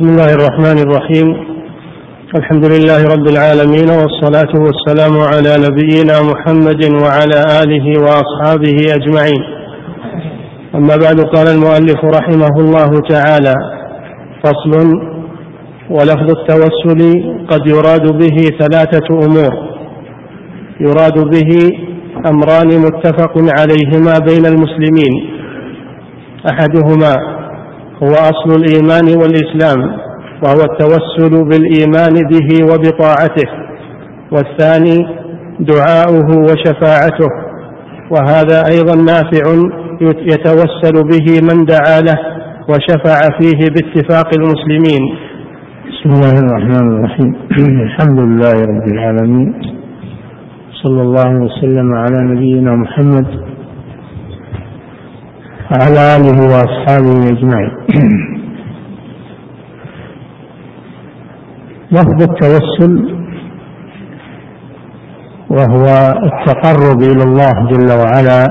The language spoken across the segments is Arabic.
بسم الله الرحمن الرحيم. الحمد لله رب العالمين والصلاة والسلام على نبينا محمد وعلى آله وأصحابه أجمعين. أما بعد قال المؤلف رحمه الله تعالى فصل ولفظ التوسل قد يراد به ثلاثة أمور. يراد به أمران متفق عليهما بين المسلمين. أحدهما هو أصل الإيمان والإسلام وهو التوسل بالإيمان به وبطاعته. والثاني دعاؤه وشفاعته. وهذا أيضا نافع يتوسل به من دعا له وشفع فيه باتفاق المسلمين. بسم الله الرحمن الرحيم. الحمد لله رب العالمين. صلى الله وسلم على نبينا محمد وعلى آله وأصحابه أجمعين. لفظ التوسل وهو التقرب إلى الله جل وعلا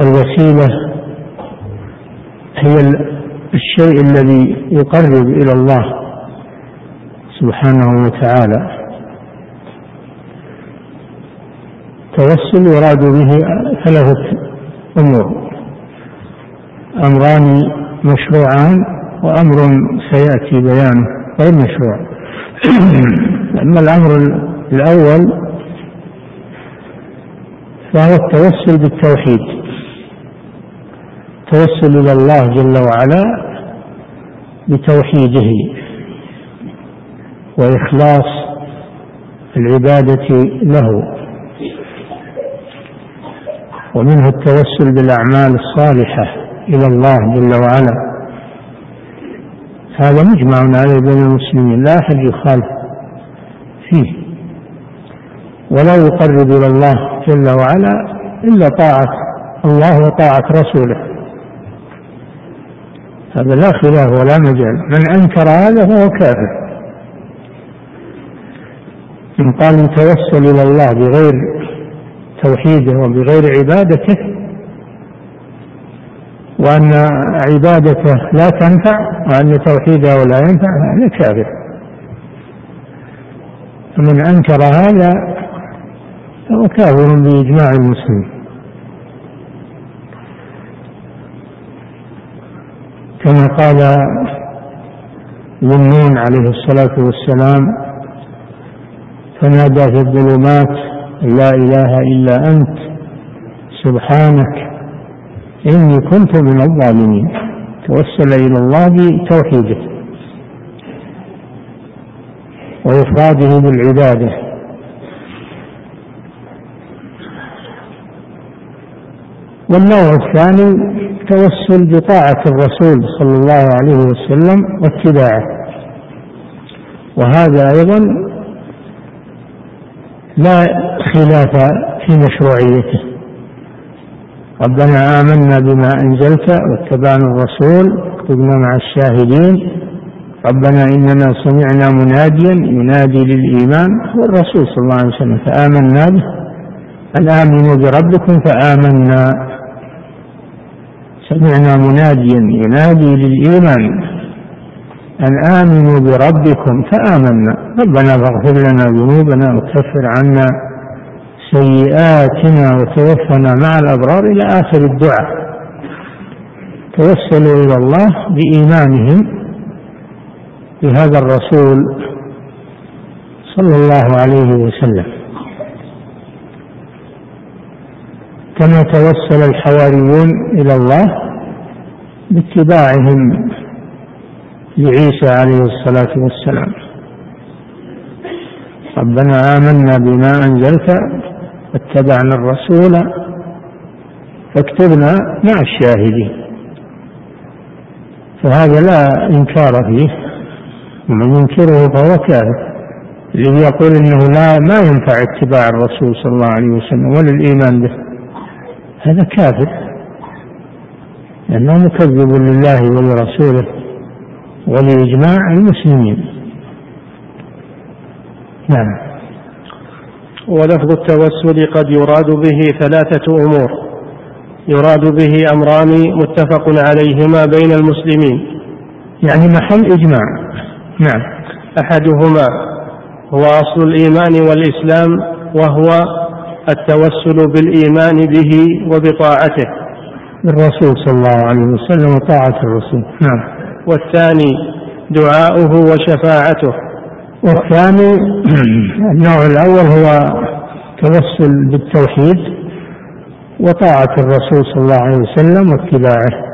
الوسيلة هي الشيء الذي يقرب إلى الله سبحانه وتعالى. التوسل يراد به ثلاثة أمور. أمران مشروعان وأمر سيأتي بيانه غير مشروع. أما الأمر الأول فهو التوسل بالتوحيد. التوسل إلى الله جل وعلا بتوحيده. وإخلاص العبادة له. ومنه التوسل بالأعمال الصالحة إلى الله جل وعلا. هذا مجمع عليه بين المسلمين لا أحد يخالف فيه. ولا يقرب إلى الله جل وعلا إلا طاعة الله وطاعة رسوله. هذا لا خلاف ولا مجال. من أنكر هذا فهو كافر. من قال توسل إلى الله بغير توحيده وبغير عبادته وأن عبادته لا تنفع وأن توحيده لا ينفع هذا كافر فمن أنكر هذا فهو كافر بإجماع المسلمين كما قال ذنون عليه الصلاة والسلام فنادى في الظلمات لا إله إلا أنت سبحانك إني كنت من الظالمين. توسل إلى الله بتوحيده وإفراده بالعبادة. والنوع الثاني توسل بطاعة الرسول صلى الله عليه وسلم واتباعه. وهذا أيضا لا خلاف في مشروعيته. ربنا آمنا بما أنزلت واتبعنا الرسول اكتبنا مع الشاهدين. ربنا إننا سمعنا مناديا ينادي للإيمان هو الرسول صلى الله عليه وسلم فآمنا به. أن آمنوا بربكم؟ فآمنا. سمعنا مناديا ينادي للإيمان. أن آمنوا بربكم فآمنا. ربنا فاغفر لنا ذنوبنا وكفر عنا سيئاتنا وتوفنا مع الأبرار إلى آخر الدعاء. توسلوا إلى الله بإيمانهم بهذا الرسول صلى الله عليه وسلم. كما توسل الحواريون إلى الله باتباعهم لعيسى عليه الصلاة والسلام. ربنا آمنا بما أنزلت واتبعنا الرسول فاكتبنا مع الشاهدين. فهذا لا إنكار فيه. ومن ينكره فهو كافر الذي يقول إنه لا ما ينفع اتباع الرسول صلى الله عليه وسلم ولا الإيمان به. هذا كافر لأنه مكذب لله ولرسوله. ولإجماع المسلمين. نعم. ولفظ التوسل قد يراد به ثلاثة أمور. يراد به أمران متفق عليهما بين المسلمين. يعني محل إجماع. نعم. أحدهما هو أصل الإيمان والإسلام وهو التوسل بالإيمان به وبطاعته. الرسول صلى الله عليه وسلم وطاعة الرسول. نعم. والثاني دعاؤه وشفاعته. والثاني النوع الأول هو توسل بالتوحيد وطاعة الرسول صلى الله عليه وسلم واتباعه.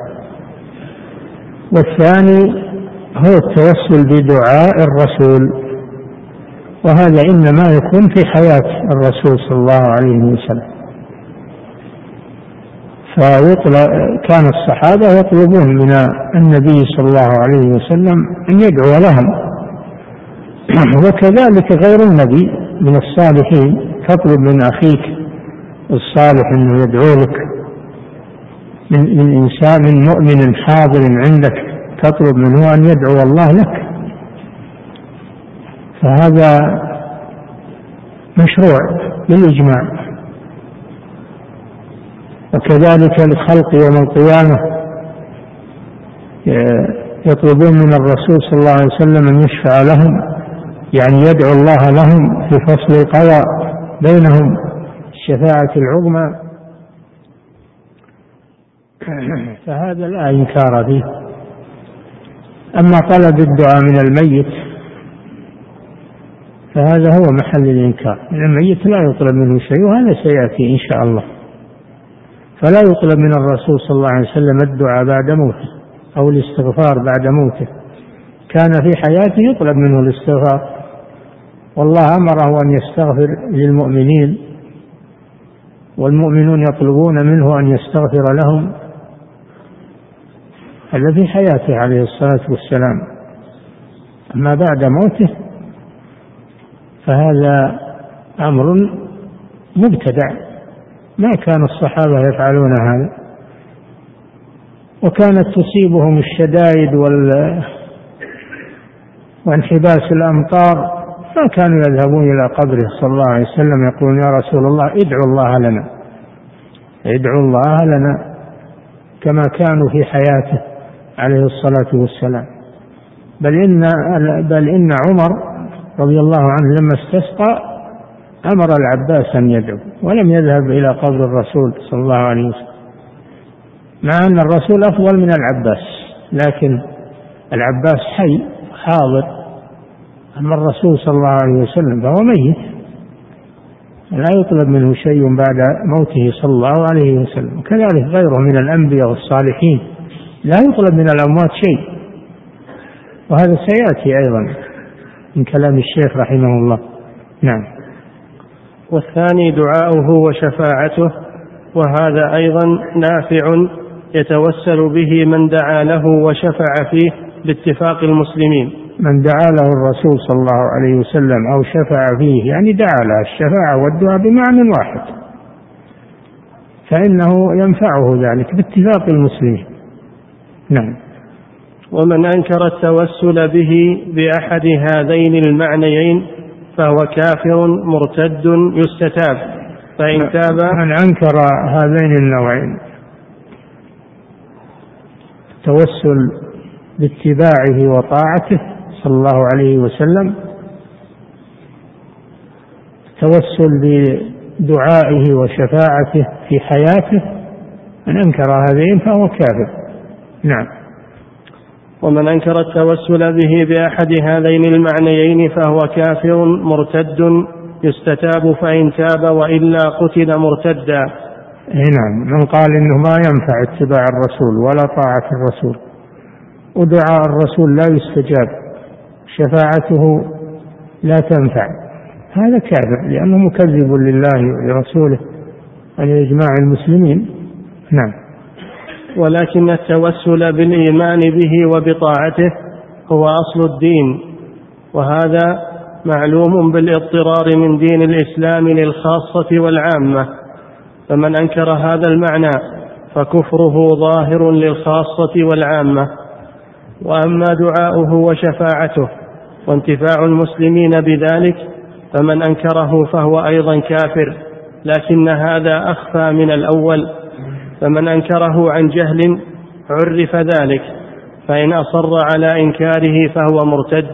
والثاني هو التوسل بدعاء الرسول وهذا إنما يكون في حياة الرسول صلى الله عليه وسلم. كان الصحابة يطلبون من النبي صلى الله عليه وسلم أن يدعو لهم. وكذلك غير النبي من الصالحين. تطلب من أخيك الصالح أنه يدعو لك. من, من إنسان من مؤمن حاضر عندك. تطلب منه أن يدعو الله لك. فهذا مشروع بالإجماع وكذلك الخلق يوم القيامة يطلبون من الرسول صلى الله عليه وسلم أن يشفع لهم يعني يدعو الله لهم في فصل القضاء بينهم الشفاعة العظمى. فهذا لا إنكار فيه. أما طلب الدعاء من الميت فهذا هو محل الإنكار. الميت لا يطلب منه شيء وهذا سيأتي إن شاء الله. فلا يطلب من الرسول صلى الله عليه وسلم الدعاء بعد موته أو الاستغفار بعد موته. كان في حياته يطلب منه الاستغفار. والله أمره أن يستغفر للمؤمنين والمؤمنون يطلبون منه أن يستغفر لهم. هذا في حياته عليه الصلاة والسلام. أما بعد موته فهذا أمر مبتدع. ما كان الصحابة يفعلون هذا. وكانت تصيبهم الشدائد وال وانحباس الأمطار. ما كانوا يذهبون إلى قبره صلى الله عليه وسلم يقولون يا رسول الله ادعوا الله لنا. ادعوا الله لنا كما كانوا في حياته عليه الصلاة والسلام. بل إن بل إن عمر رضي الله عنه لما استسقى أمر العباس أن يدعو ولم يذهب إلى قبر الرسول صلى الله عليه وسلم مع أن الرسول أفضل من العباس لكن العباس حي حاضر أما الرسول صلى الله عليه وسلم فهو ميت لا يطلب منه شيء بعد موته صلى الله عليه وسلم كذلك غيره من الأنبياء والصالحين لا يطلب من الأموات شيء. وهذا سيأتي أيضا من كلام الشيخ رحمه الله. نعم. والثاني دعاؤه وشفاعته وهذا أيضا نافع يتوسل به من دعا له وشفع فيه باتفاق المسلمين. من دعا له الرسول صلى الله عليه وسلم أو شفع فيه يعني دعا له الشفاعة والدعاء بمعنى واحد. فإنه ينفعه ذلك باتفاق المسلمين. نعم. ومن أنكر التوسل به بأحد هذين المعنيين فهو كافر مرتد يستتاب. فإن تاب من أنكر هذين النوعين؟ التوسل باتباعه وطاعته صلى الله عليه وسلم. التوسل بدعائه وشفاعته في حياته. من أنكر هذين فهو كافر. نعم. ومن أنكر التوسل به بأحد هذين المعنيين فهو كافر مرتد يستتاب فإن تاب وإلا قتل مرتدا. نعم. من قال إنه ما ينفع اتباع الرسول ولا طاعة الرسول. ودعاء الرسول لا يستجاب. شفاعته لا تنفع. هذا كافر لأنه مكذب لله ولرسوله ولإجماع المسلمين. نعم. ولكن التوسل بالإيمان به وبطاعته هو أصل الدين وهذا معلوم بالاضطرار من دين الإسلام للخاصة والعامة فمن أنكر هذا المعنى فكفره ظاهر للخاصة والعامة. وأما دعاؤه وشفاعته وانتفاع المسلمين بذلك فمن أنكره فهو أيضا كافر لكن هذا أخفى من الأول فمن أنكره عن جهل عرف ذلك فإن أصر على إنكاره فهو مرتد.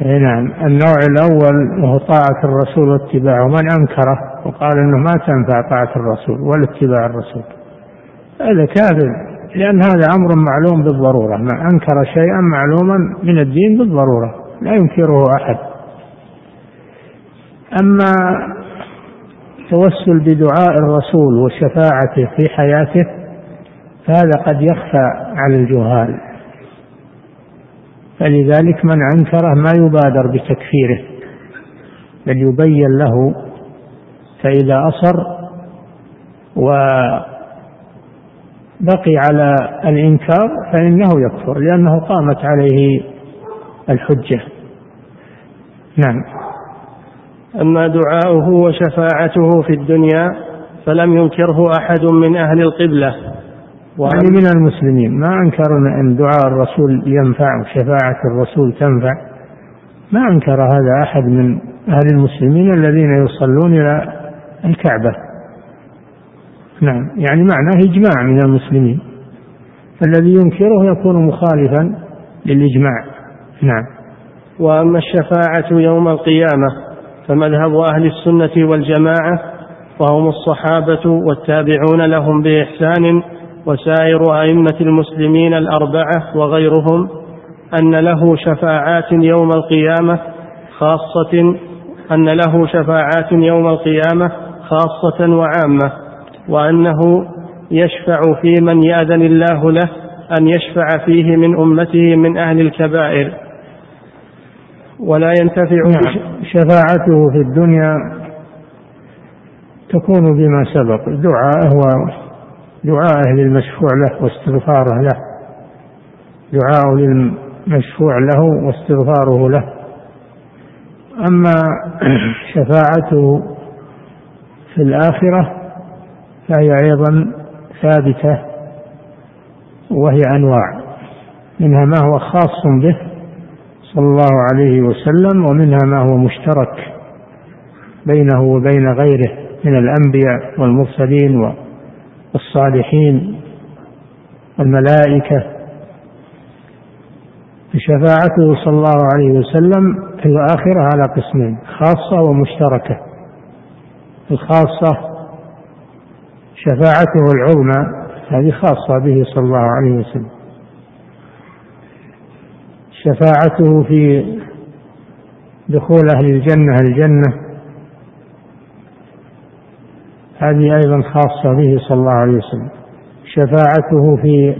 نعم. النوع الأول وهو طاعة الرسول واتباعه. من أنكره وقال إنه ما تنفع طاعة الرسول ولا اتباع الرسول هذا كافر لأن هذا أمر معلوم بالضرورة. ما أنكر شيئا معلوما من الدين بالضرورة لا ينكره أحد. أما التوسل بدعاء الرسول وشفاعته في حياته فهذا قد يخفى على الجهال. فلذلك من أنكره ما يبادر بتكفيره بل يبين له فإذا أصر وبقي على الإنكار فإنه يكفر لأنه قامت عليه الحجة. نعم. أما دعاؤه وشفاعته في الدنيا فلم ينكره أحد من أهل القبلة. يعني من المسلمين ما أنكر أن دعاء الرسول ينفع وشفاعة الرسول تنفع. ما أنكر هذا أحد من أهل المسلمين الذين يصلون إلى الكعبة. نعم يعني معناه إجماع من المسلمين. فالذي ينكره يكون مخالفا للإجماع. نعم. وأما الشفاعة يوم القيامة فمذهب أهل السنة والجماعة وهم الصحابة والتابعون لهم بإحسان وسائر أئمة المسلمين الأربعة وغيرهم أن له شفاعات يوم القيامة خاصة أن له شفاعات يوم القيامة خاصة وعامة وأنه يشفع في من يأذن الله له أن يشفع فيه من أمته من أهل الكبائر. ولا ينتفع نعم. شفاعته في الدنيا تكون بما سبق. دعاءه دعاءه للمشفوع له واستغفاره له. دعاء للمشفوع له واستغفاره له. أما شفاعته في الآخرة فهي أيضا ثابتة وهي أنواع. منها ما هو خاص به صلى الله عليه وسلم ومنها ما هو مشترك بينه وبين غيره من الأنبياء والمرسلين والصالحين والملائكة. شفاعته صلى الله عليه وسلم في الآخرة على قسمين خاصة ومشتركة. الخاصة شفاعته العظمى هذه خاصة به صلى الله عليه وسلم. شفاعته في دخول أهل الجنة الجنة. هذه أيضا خاصة به صلى الله عليه وسلم. شفاعته في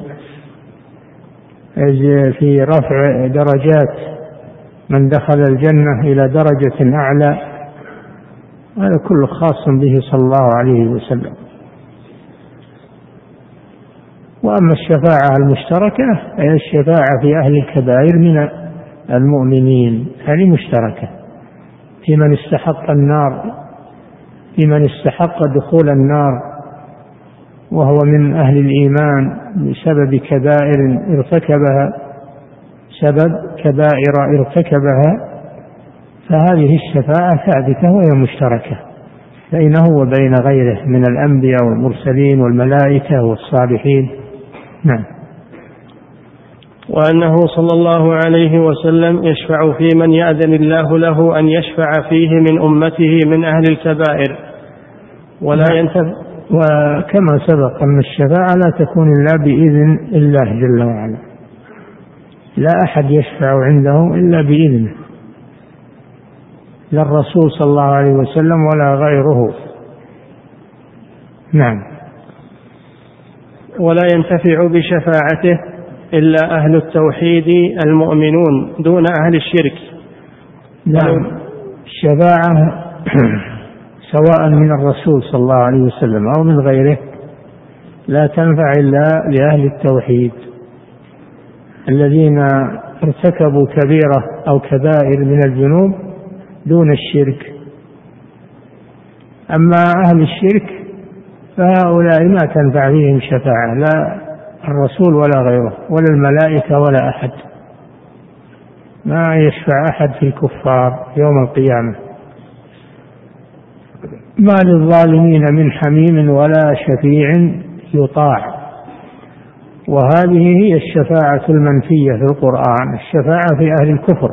في رفع درجات من دخل الجنة إلى درجة أعلى. هذا كله خاص به صلى الله عليه وسلم. وأما الشفاعة المشتركة هي الشفاعة في أهل الكبائر من المؤمنين هذه مشتركة. في من استحق النار في من استحق دخول النار وهو من أهل الإيمان بسبب كبائر ارتكبها سبب كبائر ارتكبها. فهذه الشفاعة ثابتة وهي مشتركة بينه وبين غيره من الأنبياء والمرسلين والملائكة والصالحين. نعم. وأنه صلى الله عليه وسلم يشفع في من يأذن الله له أن يشفع فيه من أمته من أهل الكبائر. ولا نعم. ينتفع وكما سبق أن الشفاعة لا تكون إلا بإذن الله جل وعلا. لا أحد يشفع عنده إلا بإذنه. لا الرسول صلى الله عليه وسلم ولا غيره. نعم. ولا ينتفع بشفاعته إلا أهل التوحيد المؤمنون دون أهل الشرك. نعم. الشفاعة سواء من الرسول صلى الله عليه وسلم أو من غيره لا تنفع إلا لأهل التوحيد. الذين ارتكبوا كبيرة أو كبائر من الذنوب دون الشرك. أما أهل الشرك فهؤلاء ما تنفع فيهم شفاعة لا الرسول ولا غيره ولا الملائكة ولا أحد. ما يشفع أحد في الكفار يوم القيامة. ما للظالمين من حميم ولا شفيع يطاع. وهذه هي الشفاعة المنفية في القرآن الشفاعة في أهل الكفر.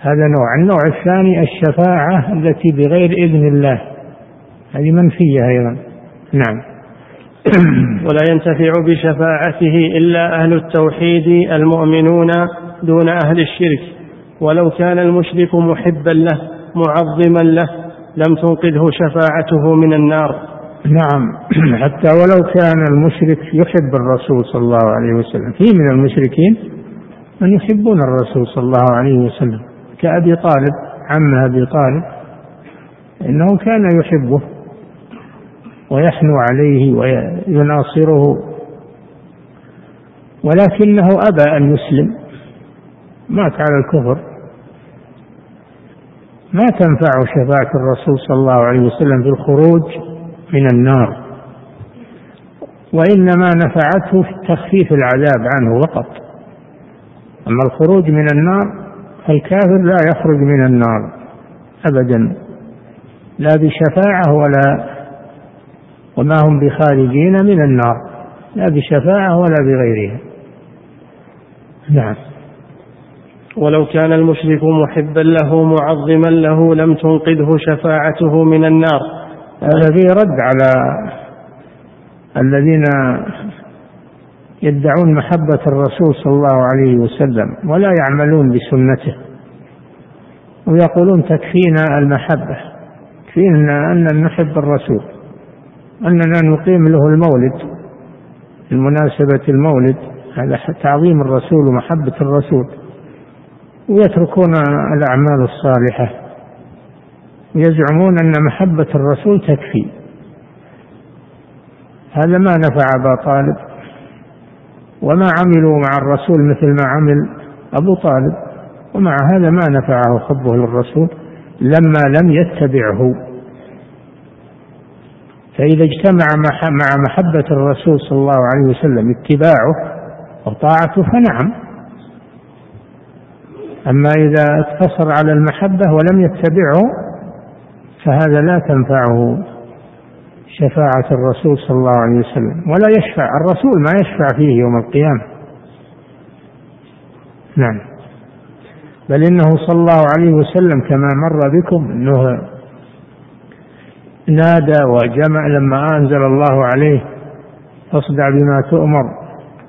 هذا نوع. النوع الثاني الشفاعة التي بغير إذن الله. هذه منفية أيضا. نعم. ولا ينتفع بشفاعته إلا أهل التوحيد المؤمنون دون أهل الشرك. ولو كان المشرك محبا له معظما له لم تنقذه شفاعته من النار. نعم. حتى ولو كان المشرك يحب الرسول صلى الله عليه وسلم. في من المشركين من يحبون الرسول صلى الله عليه وسلم. كأبي طالب عم أبي طالب إنه كان يحبه. ويحنو عليه ويناصره. ولكنه أبى أن يسلم مات على الكفر. ما تنفع شفاعة الرسول صلى الله عليه وسلم في الخروج من النار وإنما نفعته في تخفيف العذاب عنه فقط. أما الخروج من النار فالكافر لا يخرج من النار أبدا لا بشفاعة ولا وما هم بخارجين من النار لا بشفاعة ولا بغيرها. نعم. ولو كان المشرك محبا له معظما له لم تنقذه شفاعته من النار. هذا فيه رد على الذين يدعون محبة الرسول صلى الله عليه وسلم ولا يعملون بسنته ويقولون تكفينا المحبة تكفينا أن نحب الرسول. أننا نقيم له المولد بمناسبة المولد هذا تعظيم الرسول ومحبة الرسول. ويتركون الأعمال الصالحة. يزعمون أن محبة الرسول تكفي. هذا ما نفع أبا طالب. وما عملوا مع الرسول مثل ما عمل أبو طالب. ومع هذا ما نفعه حبه للرسول لما لم يتبعه. فإذا اجتمع مع محبة الرسول صلى الله عليه وسلم اتباعه وطاعته فنعم. أما إذا اقتصر على المحبة ولم يتبعه فهذا لا تنفعه شفاعة الرسول صلى الله عليه وسلم ولا يشفع الرسول ما يشفع فيه يوم القيامة. نعم. بل إنه صلى الله عليه وسلم كما مر بكم أنه نادى وجمع لما أنزل الله عليه. فاصدع بما تؤمر.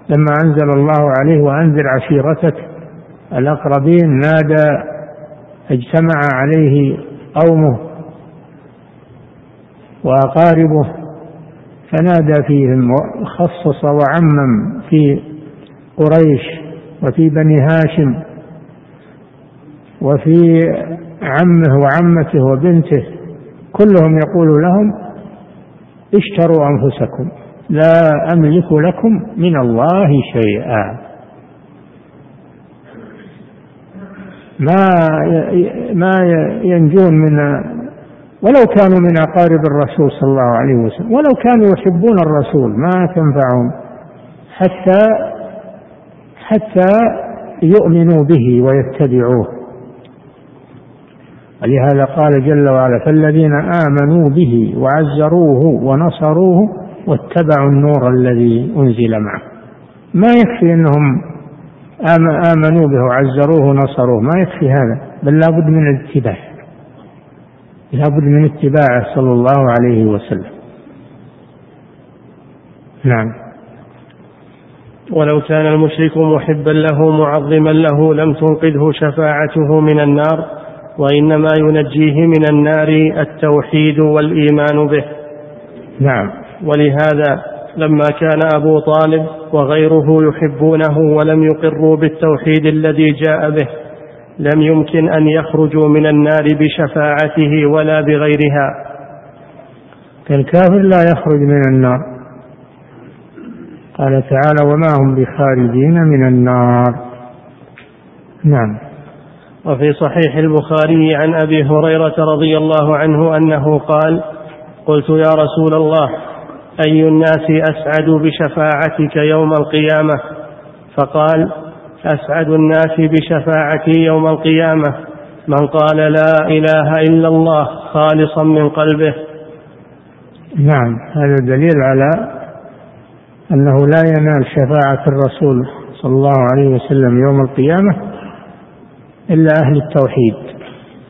لما أنزل الله عليه وأنذر عشيرتك الأقربين نادى اجتمع عليه قومه وأقاربه فنادى فيهم وخصص وعمم في قريش وفي بني هاشم وفي عمه وعمته وبنته. كلهم يقول لهم اشتروا أنفسكم لا أملك لكم من الله شيئا. ما ما ينجون من ولو كانوا من أقارب الرسول صلى الله عليه وسلم ولو كانوا يحبون الرسول ما تنفعهم حتى حتى يؤمنوا به ويتبعوه. ولهذا قال جل وعلا فالذين آمنوا به وعزروه ونصروه واتبعوا النور الذي أنزل معه. ما يكفي أنهم آمنوا به وعزروه ونصروه ما يكفي هذا بل لابد من الاتباع. لابد من اتباعه صلى الله عليه وسلم. نعم. ولو كان المشرك محبا له معظما له لم تنقذه شفاعته من النار. وإنما ينجيه من النار التوحيد والإيمان به. نعم. ولهذا لما كان أبو طالب وغيره يحبونه ولم يقروا بالتوحيد الذي جاء به لم يمكن أن يخرجوا من النار بشفاعته ولا بغيرها. الكافر لا يخرج من النار. قال تعالى وما هم بخارجين من النار. نعم. وفي صحيح البخاري عن أبي هريرة رضي الله عنه أنه قال قلت يا رسول الله أي الناس أسعد بشفاعتك يوم القيامة؟ فقال أسعد الناس بشفاعتي يوم القيامة. من قال لا إله إلا الله خالصا من قلبه. نعم هذا دليل على أنه لا ينال شفاعة الرسول صلى الله عليه وسلم يوم القيامة إلا أهل التوحيد.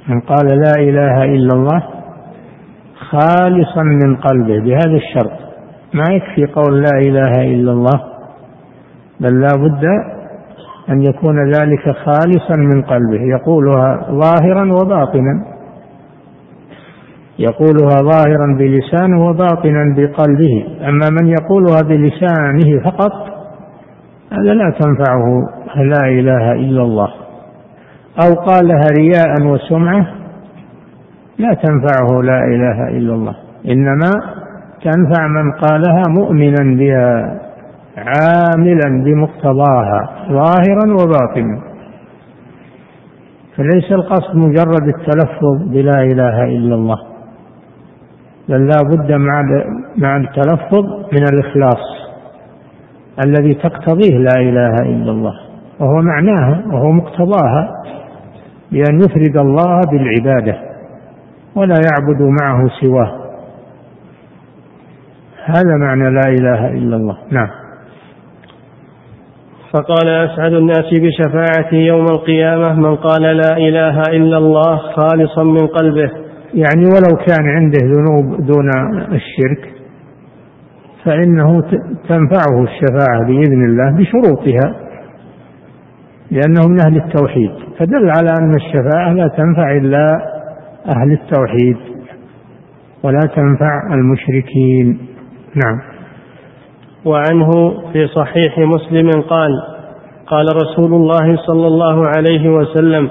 من قال لا إله إلا الله خالصا من قلبه بهذا الشرط. ما يكفي قول لا إله إلا الله بل لا بد أن يكون ذلك خالصا من قلبه. يقولها ظاهرا وباطنا. يقولها ظاهرا بلسانه وباطنا بقلبه. أما من يقولها بلسانه فقط هذا لا تنفعه لا إله إلا الله. أو قالها رياء وسمعة لا تنفعه لا إله إلا الله. إنما تنفع من قالها مؤمنا بها عاملا بمقتضاها ظاهرا وباطنا. فليس القصد مجرد التلفظ بلا إله إلا الله بل لا بد مع مع التلفظ من الإخلاص الذي تقتضيه لا إله إلا الله. وهو معناها وهو مقتضاها. بأن يفرد الله بالعبادة ولا يعبد معه سواه. هذا معنى لا إله إلا الله. نعم. فقال أسعد الناس بشفاعتي يوم القيامة من قال لا إله إلا الله خالصا من قلبه. يعني ولو كان عنده ذنوب دون الشرك فإنه تنفعه الشفاعة بإذن الله بشروطها. لأنه من أهل التوحيد. فدل على أن الشفاعة لا تنفع إلا أهل التوحيد ولا تنفع المشركين. نعم. وعنه في صحيح مسلم قال قال رسول الله صلى الله عليه وسلم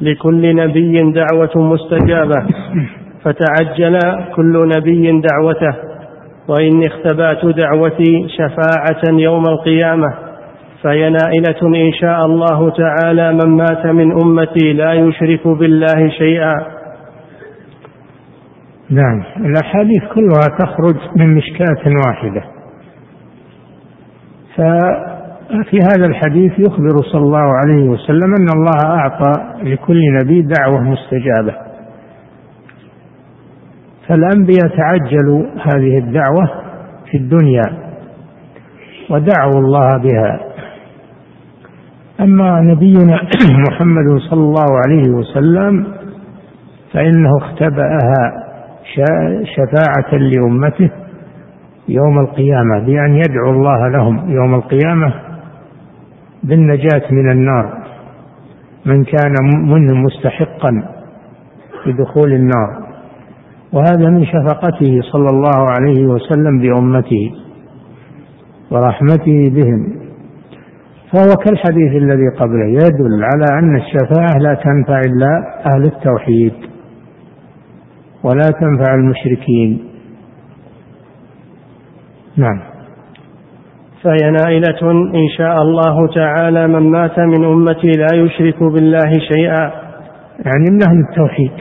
لكل نبي دعوة مستجابة فتعجل كل نبي دعوته وإني اختبأت دعوتي شفاعة يوم القيامة. فهي نائلة إن شاء الله تعالى من مات من أمتي لا يشرك بالله شيئا. نعم. الأحاديث كلها تخرج من مشكاة واحدة. ففي هذا الحديث يخبر صلى الله عليه وسلم أن الله أعطى لكل نبي دعوة مستجابة. فالأنبياء تعجلوا هذه الدعوة في الدنيا ودعوا الله بها. أما نبينا محمد صلى الله عليه وسلم فإنه اختبأها شفاعة لأمته يوم القيامة بأن يدعو الله لهم يوم القيامة بالنجاة من النار من كان منه مستحقا بدخول النار. وهذا من شفقته صلى الله عليه وسلم بأمته ورحمته بهم. فهو كالحديث الذي قبله يدل على أن الشفاعة لا تنفع إلا أهل التوحيد ولا تنفع المشركين. نعم. فهي نائلة إن شاء الله تعالى من مات من أمتي لا يشرك بالله شيئا. يعني من أهل التوحيد.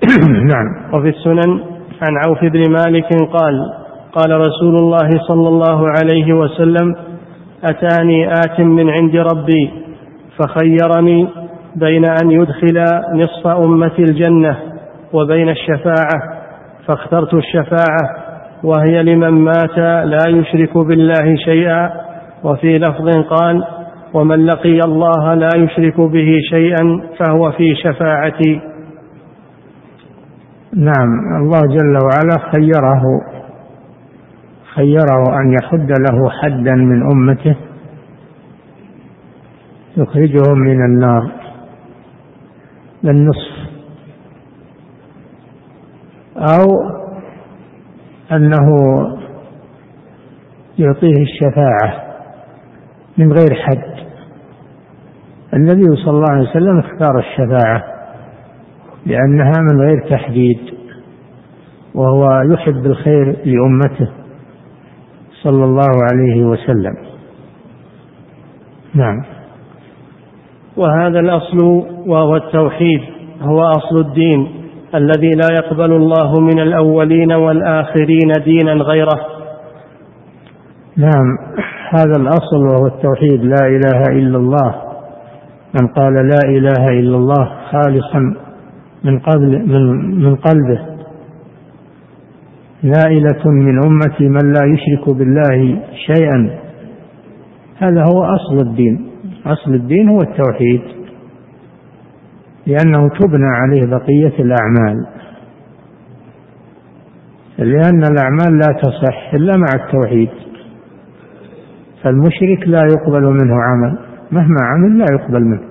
نعم. وفي السنن عن عوف بن مالك قال قال رسول الله صلى الله عليه وسلم أتاني آت من عند ربي فخيرني بين أن يدخل نصف أمتي الجنة وبين الشفاعة فاخترت الشفاعة وهي لمن مات لا يشرك بالله شيئا وفي لفظ قال ومن لقي الله لا يشرك به شيئا فهو في شفاعتي. نعم الله جل وعلا خيره. خيره أن يحد له حدا من أمته يخرجهم من النار. للنصف. أو أنه يعطيه الشفاعة من غير حد. النبي صلى الله عليه وسلم اختار الشفاعة لأنها من غير تحديد وهو يحب الخير لأمته. صلى الله عليه وسلم. نعم. وهذا الأصل وهو التوحيد هو أصل الدين الذي لا يقبل الله من الأولين والآخرين دينا غيره. نعم. هذا الأصل وهو التوحيد لا إله إلا الله. من قال لا إله إلا الله خالصا من قبل من, من قلبه. نائلة من أمتي من لا يشرك بالله شيئا. هذا هو أصل الدين. أصل الدين هو التوحيد لأنه تبنى عليه بقية الأعمال. لأن الأعمال لا تصح إلا مع التوحيد. فالمشرك لا يقبل منه عمل. مهما عمل لا يقبل منه.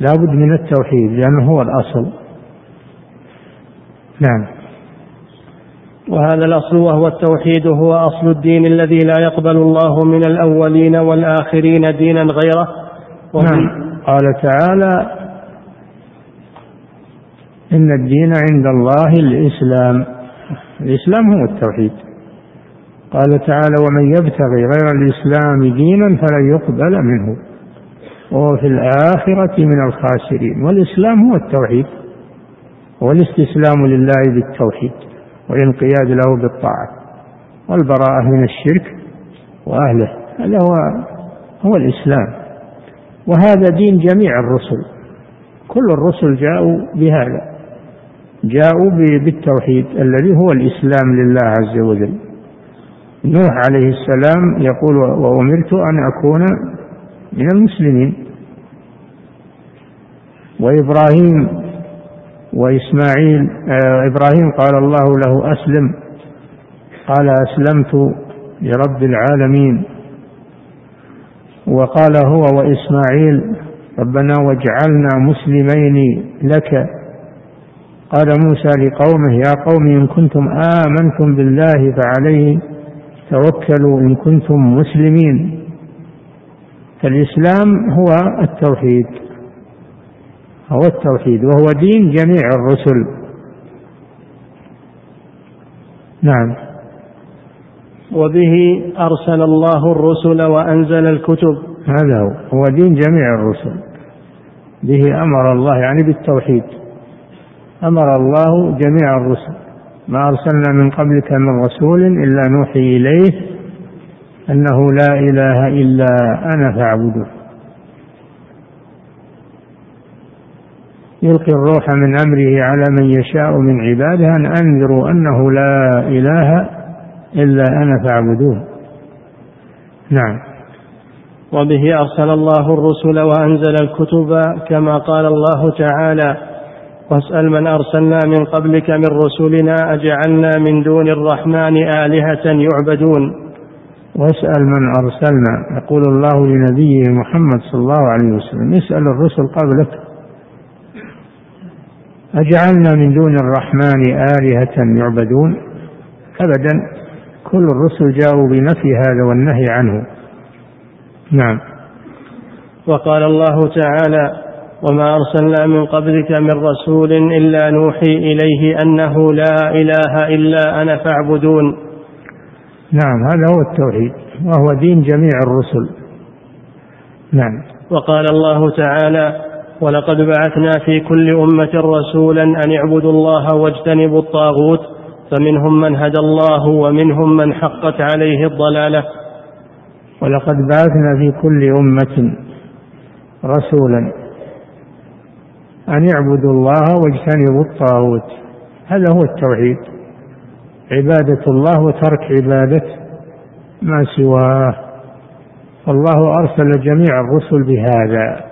لا بد من التوحيد لأنه هو الأصل. نعم. وهذا الأصل وهو التوحيد هو أصل الدين الذي لا يقبل الله من الأولين والآخرين دينا غيره. نعم. قال تعالى إن الدين عند الله الإسلام. الإسلام هو التوحيد. قال تعالى ومن يبتغي غير الإسلام دينا فلن يقبل منه. وهو في الآخرة من الخاسرين. والإسلام هو التوحيد. والاستسلام لله بالتوحيد والانقياد له بالطاعة والبراءة من الشرك وأهله هذا هو هو الإسلام. وهذا دين جميع الرسل كل الرسل جاءوا بهذا جاءوا بالتوحيد الذي هو الإسلام لله عز وجل. نوح عليه السلام يقول وأمرت أن أكون من المسلمين. وإبراهيم وإسماعيل آه، إبراهيم قال الله له أسلم. قال أسلمت لرب العالمين. وقال هو وإسماعيل ربنا واجعلنا مسلمين لك. قال موسى لقومه يا قوم إن كنتم آمنتم بالله فعليه توكلوا إن كنتم مسلمين. فالإسلام هو التوحيد. هو التوحيد وهو دين جميع الرسل. نعم. وبه أرسل الله الرسل وأنزل الكتب. هذا هو هو دين جميع الرسل. به أمر الله يعني بالتوحيد. أمر الله جميع الرسل. ما أرسلنا من قبلك من رسول إلا نوحي إليه أنه لا إله إلا أنا فاعبدوه يلقي الروح من أمره على من يشاء من عباده أن أنذروا أنه لا إله إلا أنا فاعبدوه نعم. وبه أرسل الله الرسل وأنزل الكتب كما قال الله تعالى واسأل من أرسلنا من قبلك من رسلنا أجعلنا من دون الرحمن آلهة يعبدون. واسأل من أرسلنا يقول الله لنبيه محمد صلى الله عليه وسلم اسأل الرسل قبلك. أجعلنا من دون الرحمن آلهة يعبدون؟ أبدا. كل الرسل جاءوا بنفي هذا والنهي عنه. نعم. وقال الله تعالى وما أرسلنا من قبلك من رسول إلا نوحي إليه أنه لا إله إلا أنا فاعبدون. نعم هذا هو التوحيد وهو دين جميع الرسل. نعم. وقال الله تعالى ولقد بعثنا في كل أمة رسولا أن اعبدوا الله واجتنبوا الطاغوت فمنهم من هدى الله ومنهم من حقت عليه الضلالة. ولقد بعثنا في كل أمة رسولا أن يعبدوا الله واجتنبوا الطاغوت. هذا هو التوحيد. عبادة الله وترك عبادة ما سواه. فالله أرسل جميع الرسل بهذا.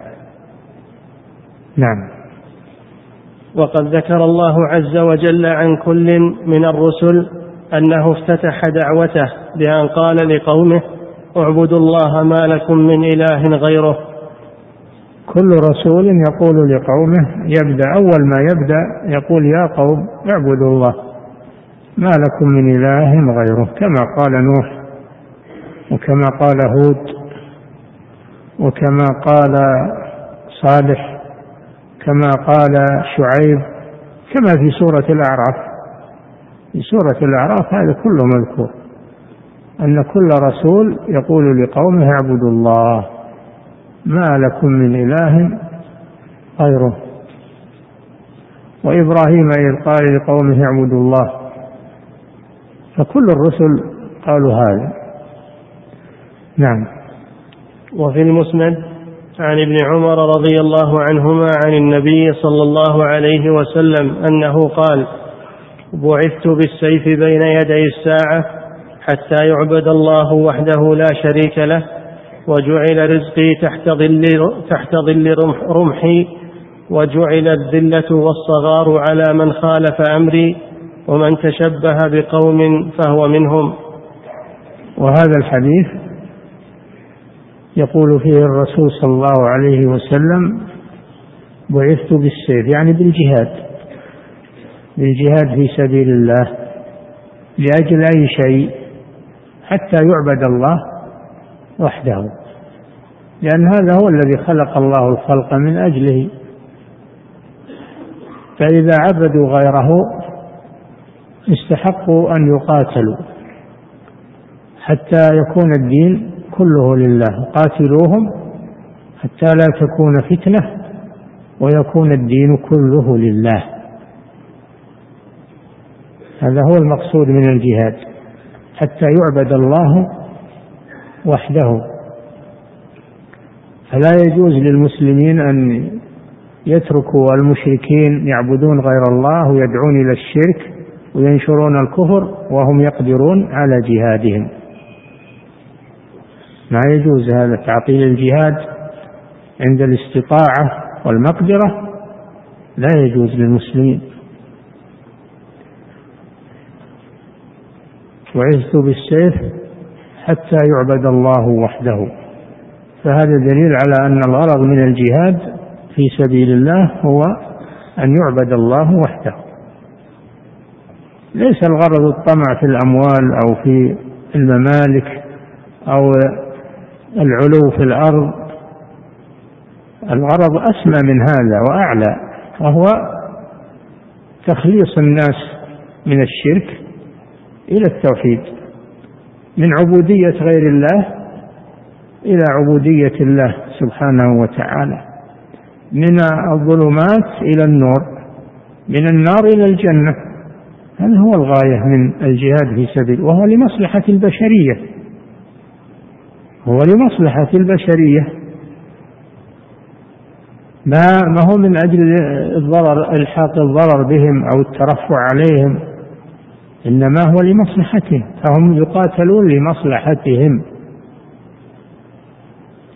نعم. وقد ذكر الله عز وجل عن كل من الرسل أنه افتتح دعوته بأن قال لقومه اعبدوا الله ما لكم من إله غيره. كل رسول يقول لقومه يبدأ أول ما يبدأ يقول يا قوم اعبدوا الله ما لكم من إله غيره كما قال نوح وكما قال هود وكما قال صالح كما قال شعيب كما في سورة الأعراف. في سورة الأعراف هذا كله مذكور. أن كل رسول يقول لقومه اعبدوا الله ما لكم من إله غيره. وإبراهيم إذ قال لقومه اعبدوا الله فكل الرسل قالوا هذا. نعم. وفي المسند عن ابن عمر رضي الله عنهما عن النبي صلى الله عليه وسلم أنه قال بعثت بالسيف بين يدي الساعة حتى يعبد الله وحده لا شريك له وجعل رزقي تحت ظل تحت ظل رمحي وجعل الذلة والصغار على من خالف أمري ومن تشبه بقوم فهو منهم. وهذا الحديث يقول فيه الرسول صلى الله عليه وسلم بعثت بالسيف. يعني بالجهاد. بالجهاد في سبيل الله لأجل أي شيء حتى يعبد الله وحده. لأن هذا هو الذي خلق الله الخلق من أجله. فإذا عبدوا غيره استحقوا أن يقاتلوا حتى يكون الدين كله لله. قاتلوهم حتى لا تكون فتنة ويكون الدين كله لله. هذا هو المقصود من الجهاد حتى يعبد الله وحده. فلا يجوز للمسلمين أن يتركوا المشركين يعبدون غير الله ويدعون إلى الشرك وينشرون الكفر وهم يقدرون على جهادهم. ما يجوز هذا تعطيل الجهاد عند الاستطاعة والمقدرة؟ لا يجوز للمسلمين. وعزت بالسيف حتى يعبد الله وحده. فهذا دليل على أن الغرض من الجهاد في سبيل الله هو أن يعبد الله وحده. ليس الغرض الطمع في الأموال أو في الممالك أو العلو في الأرض. الغرض أسمى من هذا وأعلى وهو تخليص الناس من الشرك إلى التوحيد من عبودية غير الله إلى عبودية الله سبحانه وتعالى من الظلمات إلى النور من النار إلى الجنة. هذا هو الغاية من الجهاد في سبيل وهو لمصلحة البشرية. هو لمصلحة البشرية. ما ما هو من أجل الضرر إلحاق الضرر بهم أو الترفع عليهم إنما هو لمصلحتهم فهم يقاتلون لمصلحتهم.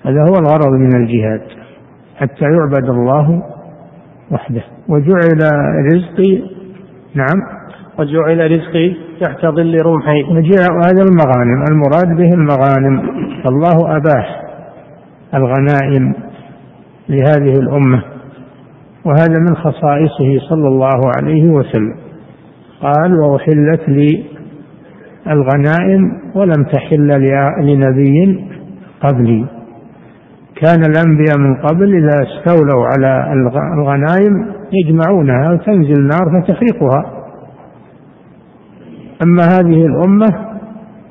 هذا هو الغرض من الجهاد حتى يعبد الله وحده. وجعل رزقي نعم. وجعل رزقي تحت ظل رمحي هذا المغانم المراد به المغانم. فالله أباح الغنائم لهذه الأمة وهذا من خصائصه صلى الله عليه وسلم. قال وأحلت لي الغنائم ولم تحل لنبي قبلي. كان الأنبياء من قبل إذا استولوا على الغنائم يجمعونها وتنزل النار فتحرقها. أما هذه الأمة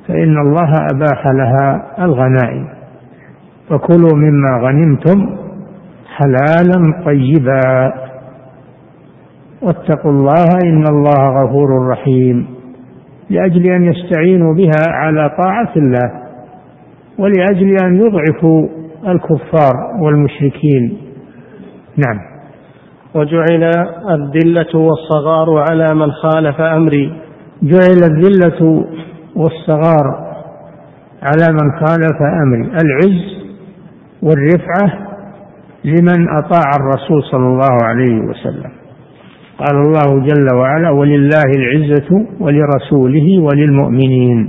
فإن الله أباح لها الغنائم. فكلوا مما غنمتم حلالا طيبا. واتقوا الله إن الله غفور رحيم. لأجل أن يستعينوا بها على طاعة الله ولأجل أن يضعفوا الكفار والمشركين. نعم. وجعل الذلة والصغار على من خالف أمري. جعل الذلة والصغار على من خالف أمري العز والرفعة لمن أطاع الرسول صلى الله عليه وسلم. قال الله جل وعلا ولله العزة ولرسوله وللمؤمنين.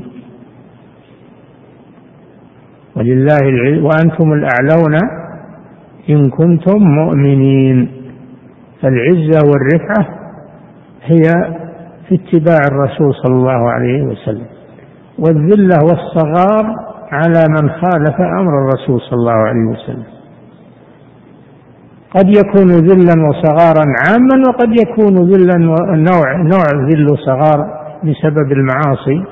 ولله العزة وأنتم الأعلون إن كنتم مؤمنين. فالعزة والرفعة هي في اتباع الرسول صلى الله عليه وسلم. والذلة والصغار على من خالف أمر الرسول صلى الله عليه وسلم. قد يكون ذلا وصغارا عاما وقد يكون ذلا نوع نوع ذل وصغار بسبب المعاصي.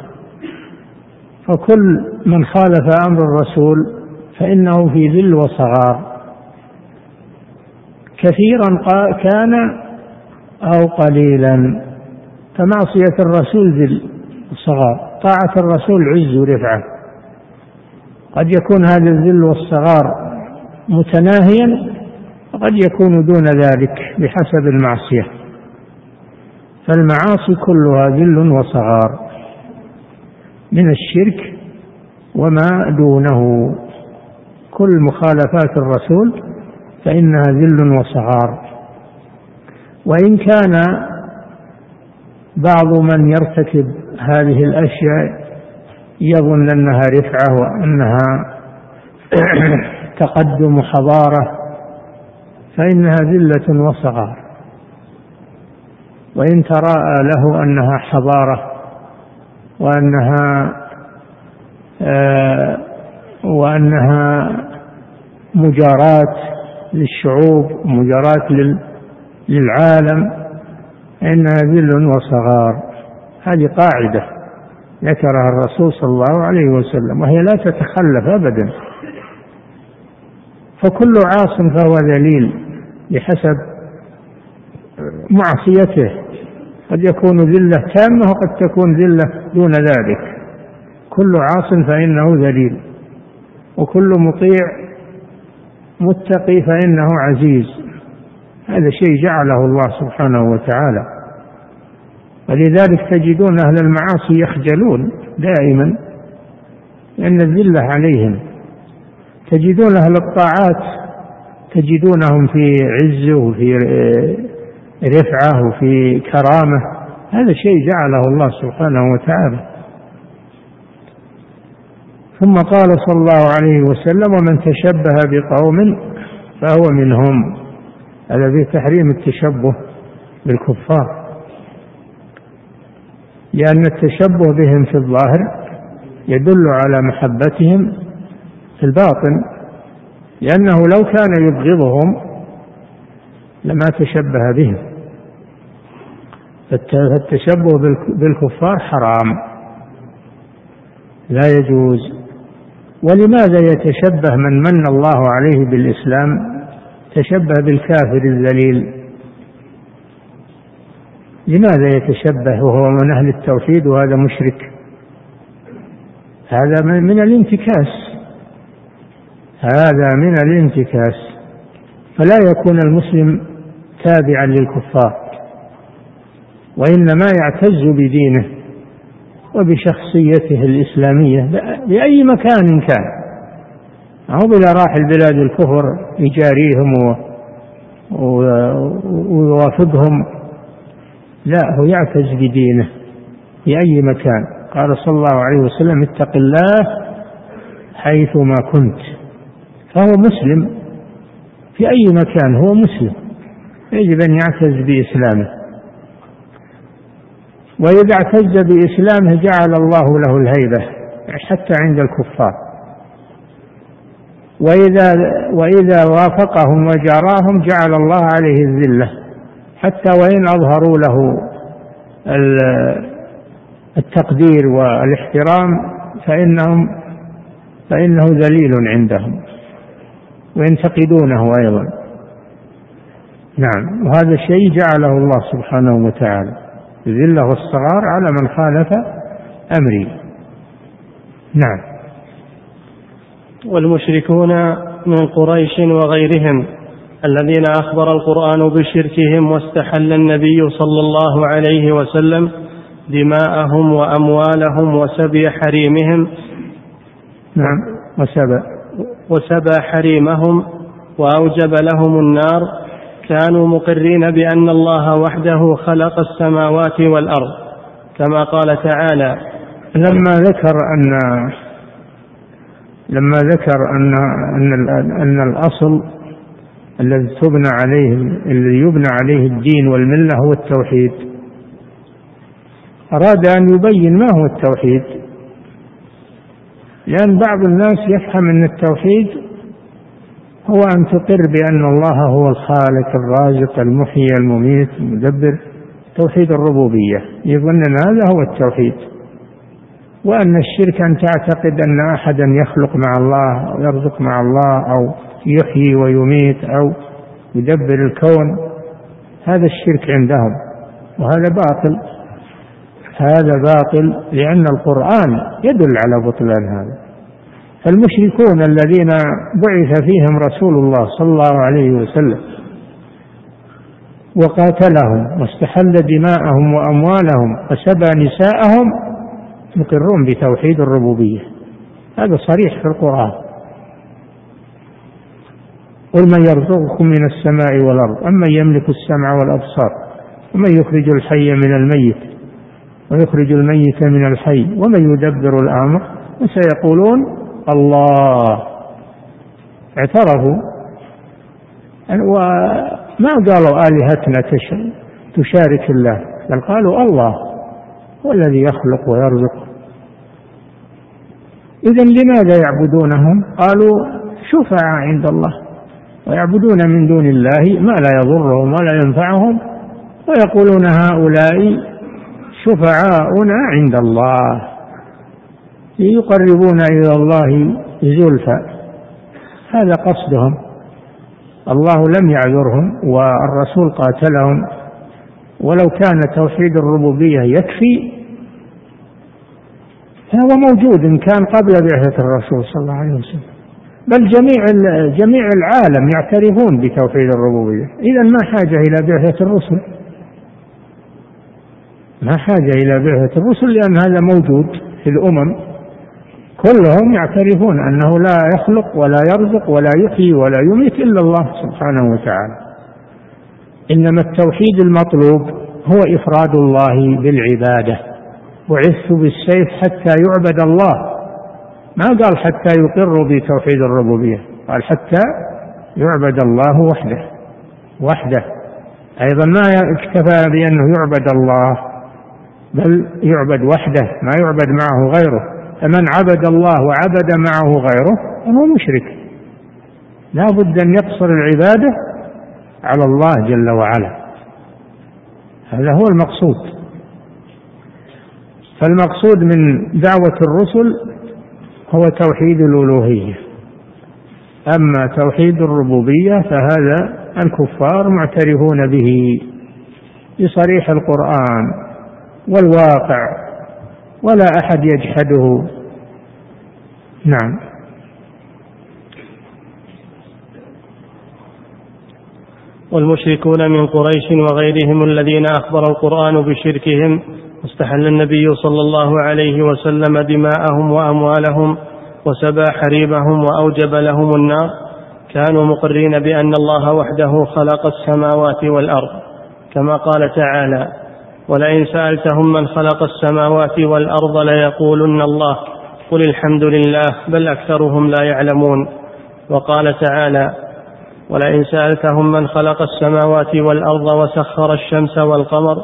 فكل من خالف أمر الرسول فإنه في ذل وصغار. كثيرا كان أو قليلا. فمعصية الرسول ذل. الصغار طاعة الرسول عز ورفعة. قد يكون هذا الذل والصغار متناهيا وقد يكون دون ذلك بحسب المعصية. فالمعاصي كلها ذل وصغار. من الشرك وما دونه. كل مخالفات الرسول فإنها ذل وصغار. وإن كان بعض من يرتكب هذه الأشياء يظن أنها رفعة وأنها تقدم حضارة فإنها ذلة وصغار. وإن تراءى له أنها حضارة وأنها آه وأنها مجاراة للشعوب مجاراة للعالم إنها ذل وصغار. هذه قاعدة ذكرها الرسول صلى الله عليه وسلم وهي لا تتخلف أبدا. فكل عاص فهو ذليل بحسب معصيته. قد يكون ذلة تامة وقد تكون ذلة دون ذلك. كل عاص فإنه ذليل. وكل مطيع متقي فإنه عزيز. هذا شيء جعله الله سبحانه وتعالى. ولذلك تجدون أهل المعاصي يخجلون دائما لأن الذلة عليهم. تجدون أهل الطاعات تجدونهم في عز وفي رفعة وفي كرامة. هذا شيء جعله الله سبحانه وتعالى. ثم قال صلى الله عليه وسلم ومن تشبه بقوم فهو منهم. هذا في تحريم التشبه بالكفار. لأن التشبه بهم في الظاهر يدل على محبتهم في الباطن لأنه لو كان يبغضهم لما تشبه بهم. فالتشبه بالكفار حرام. لا يجوز. ولماذا يتشبه من من الله عليه بالإسلام؟ تشبه بالكافر الذليل. لماذا يتشبه وهو من أهل التوحيد وهذا مشرك؟ هذا من الانتكاس. هذا من الانتكاس. فلا يكون المسلم تابعا للكفار وإنما يعتز بدينه وبشخصيته الإسلامية بأي مكان كان. أو بلا راح البلاد الكفر يجاريهم ويوافقهم. لا هو يعتز بدينه في أي مكان. قال صلى الله عليه وسلم اتق الله حيثما كنت. فهو مسلم في أي مكان هو مسلم. يجب أن يعتز بإسلامه. وإذا اعتز بإسلامه جعل الله له الهيبة حتى عند الكفار. وإذا وإذا وافقهم وجاراهم جعل الله عليه الذلة. حتى وإن أظهروا له التقدير والاحترام فإنهم فإنه ذليل عندهم وينتقدونه أيضا. نعم. وهذا الشيء جعله الله سبحانه وتعالى الذلة والصغار على من خالف أمري. نعم. والمشركون من قريش وغيرهم الذين أخبر القرآن بشركهم واستحل النبي صلى الله عليه وسلم دماءهم وأموالهم وسبي حريمهم. نعم وسبى. وسبى حريمهم وأوجب لهم النار. كانوا مقرين بأن الله وحده خلق السماوات والأرض كما قال تعالى لما ذكر أن لما ذكر أن أن أن الأصل الذي تبنى عليه الذي يبنى عليه الدين والملة هو التوحيد. أراد أن يبين ما هو التوحيد. لأن بعض الناس يفهم أن التوحيد هو أن تقر بأن الله هو الخالق الرازق المحيي المميت المدبر. توحيد الربوبية. يظن أن هذا هو التوحيد. وأن الشرك أن تعتقد أن أحدا يخلق مع الله أو يرزق مع الله أو يحيي ويميت أو يدبر الكون هذا الشرك عندهم وهذا باطل. هذا باطل لأن القرآن يدل على بطلان هذا. فالمشركون الذين بعث فيهم رسول الله صلى الله عليه وسلم وقاتلهم واستحل دماءهم وأموالهم وسبى نساءهم يقرون بتوحيد الربوبية. هذا صريح في القرآن. قل من يرزقكم من السماء والأرض امن يملك السمع والأبصار ومن يخرج الحي من الميت ويخرج الميت من الحي ومن يدبر الأمر وسيقولون الله. اعترفوا. وما قالوا آلهتنا تشارك الله بل قالوا الله هو الذي يخلق ويرزق. إذا لماذا يعبدونهم؟ قالوا شفعاء عند الله. ويعبدون من دون الله ما لا يضرهم ولا ينفعهم ويقولون هؤلاء شفعاؤنا عند الله. يقربون إلى الله زلفى. هذا قصدهم. الله لم يعذرهم والرسول قاتلهم. ولو كان توحيد الربوبية يكفي فهو موجود إن كان قبل بعثة الرسول صلى الله عليه وسلم. بل جميع جميع العالم يعترفون بتوحيد الربوبية. إذا ما حاجة إلى بعثة الرسل. ما حاجة إلى بعثة الرسل لأن هذا موجود في الأمم. كلهم يعترفون أنه لا يخلق ولا يرزق ولا يحيي ولا يميت إلا الله سبحانه وتعالى. إنما التوحيد المطلوب هو إفراد الله بالعبادة. بعثت بالسيف حتى يعبد الله. ما قال حتى يقروا بتوحيد الربوبية قال حتى يعبد الله وحده وحده. أيضا ما اكتفى بأنه يعبد الله بل يعبد وحده ما يعبد معه غيره. فمن عبد الله وعبد معه غيره فهو مشرك. لا بد أن يقصر العبادة على الله جل وعلا. هذا هو المقصود. فالمقصود من دعوة الرسل هو توحيد الألوهية. أما توحيد الربوبية فهذا الكفار معترفون به بصريح القرآن والواقع ولا أحد يجحده. نعم. والمشركون من قريش وغيرهم الذين أخبر القرآن بشركهم استحل النبي صلى الله عليه وسلم دماءهم وأموالهم وسبى حريبهم وأوجب لهم النار. كانوا مقرين بأن الله وحده خلق السماوات والأرض كما قال تعالى ولئن سألتهم من خلق السماوات والأرض ليقولن الله قل الحمد لله بل أكثرهم لا يعلمون وقال تعالى ولئن سألتهم من خلق السماوات والأرض وسخر الشمس والقمر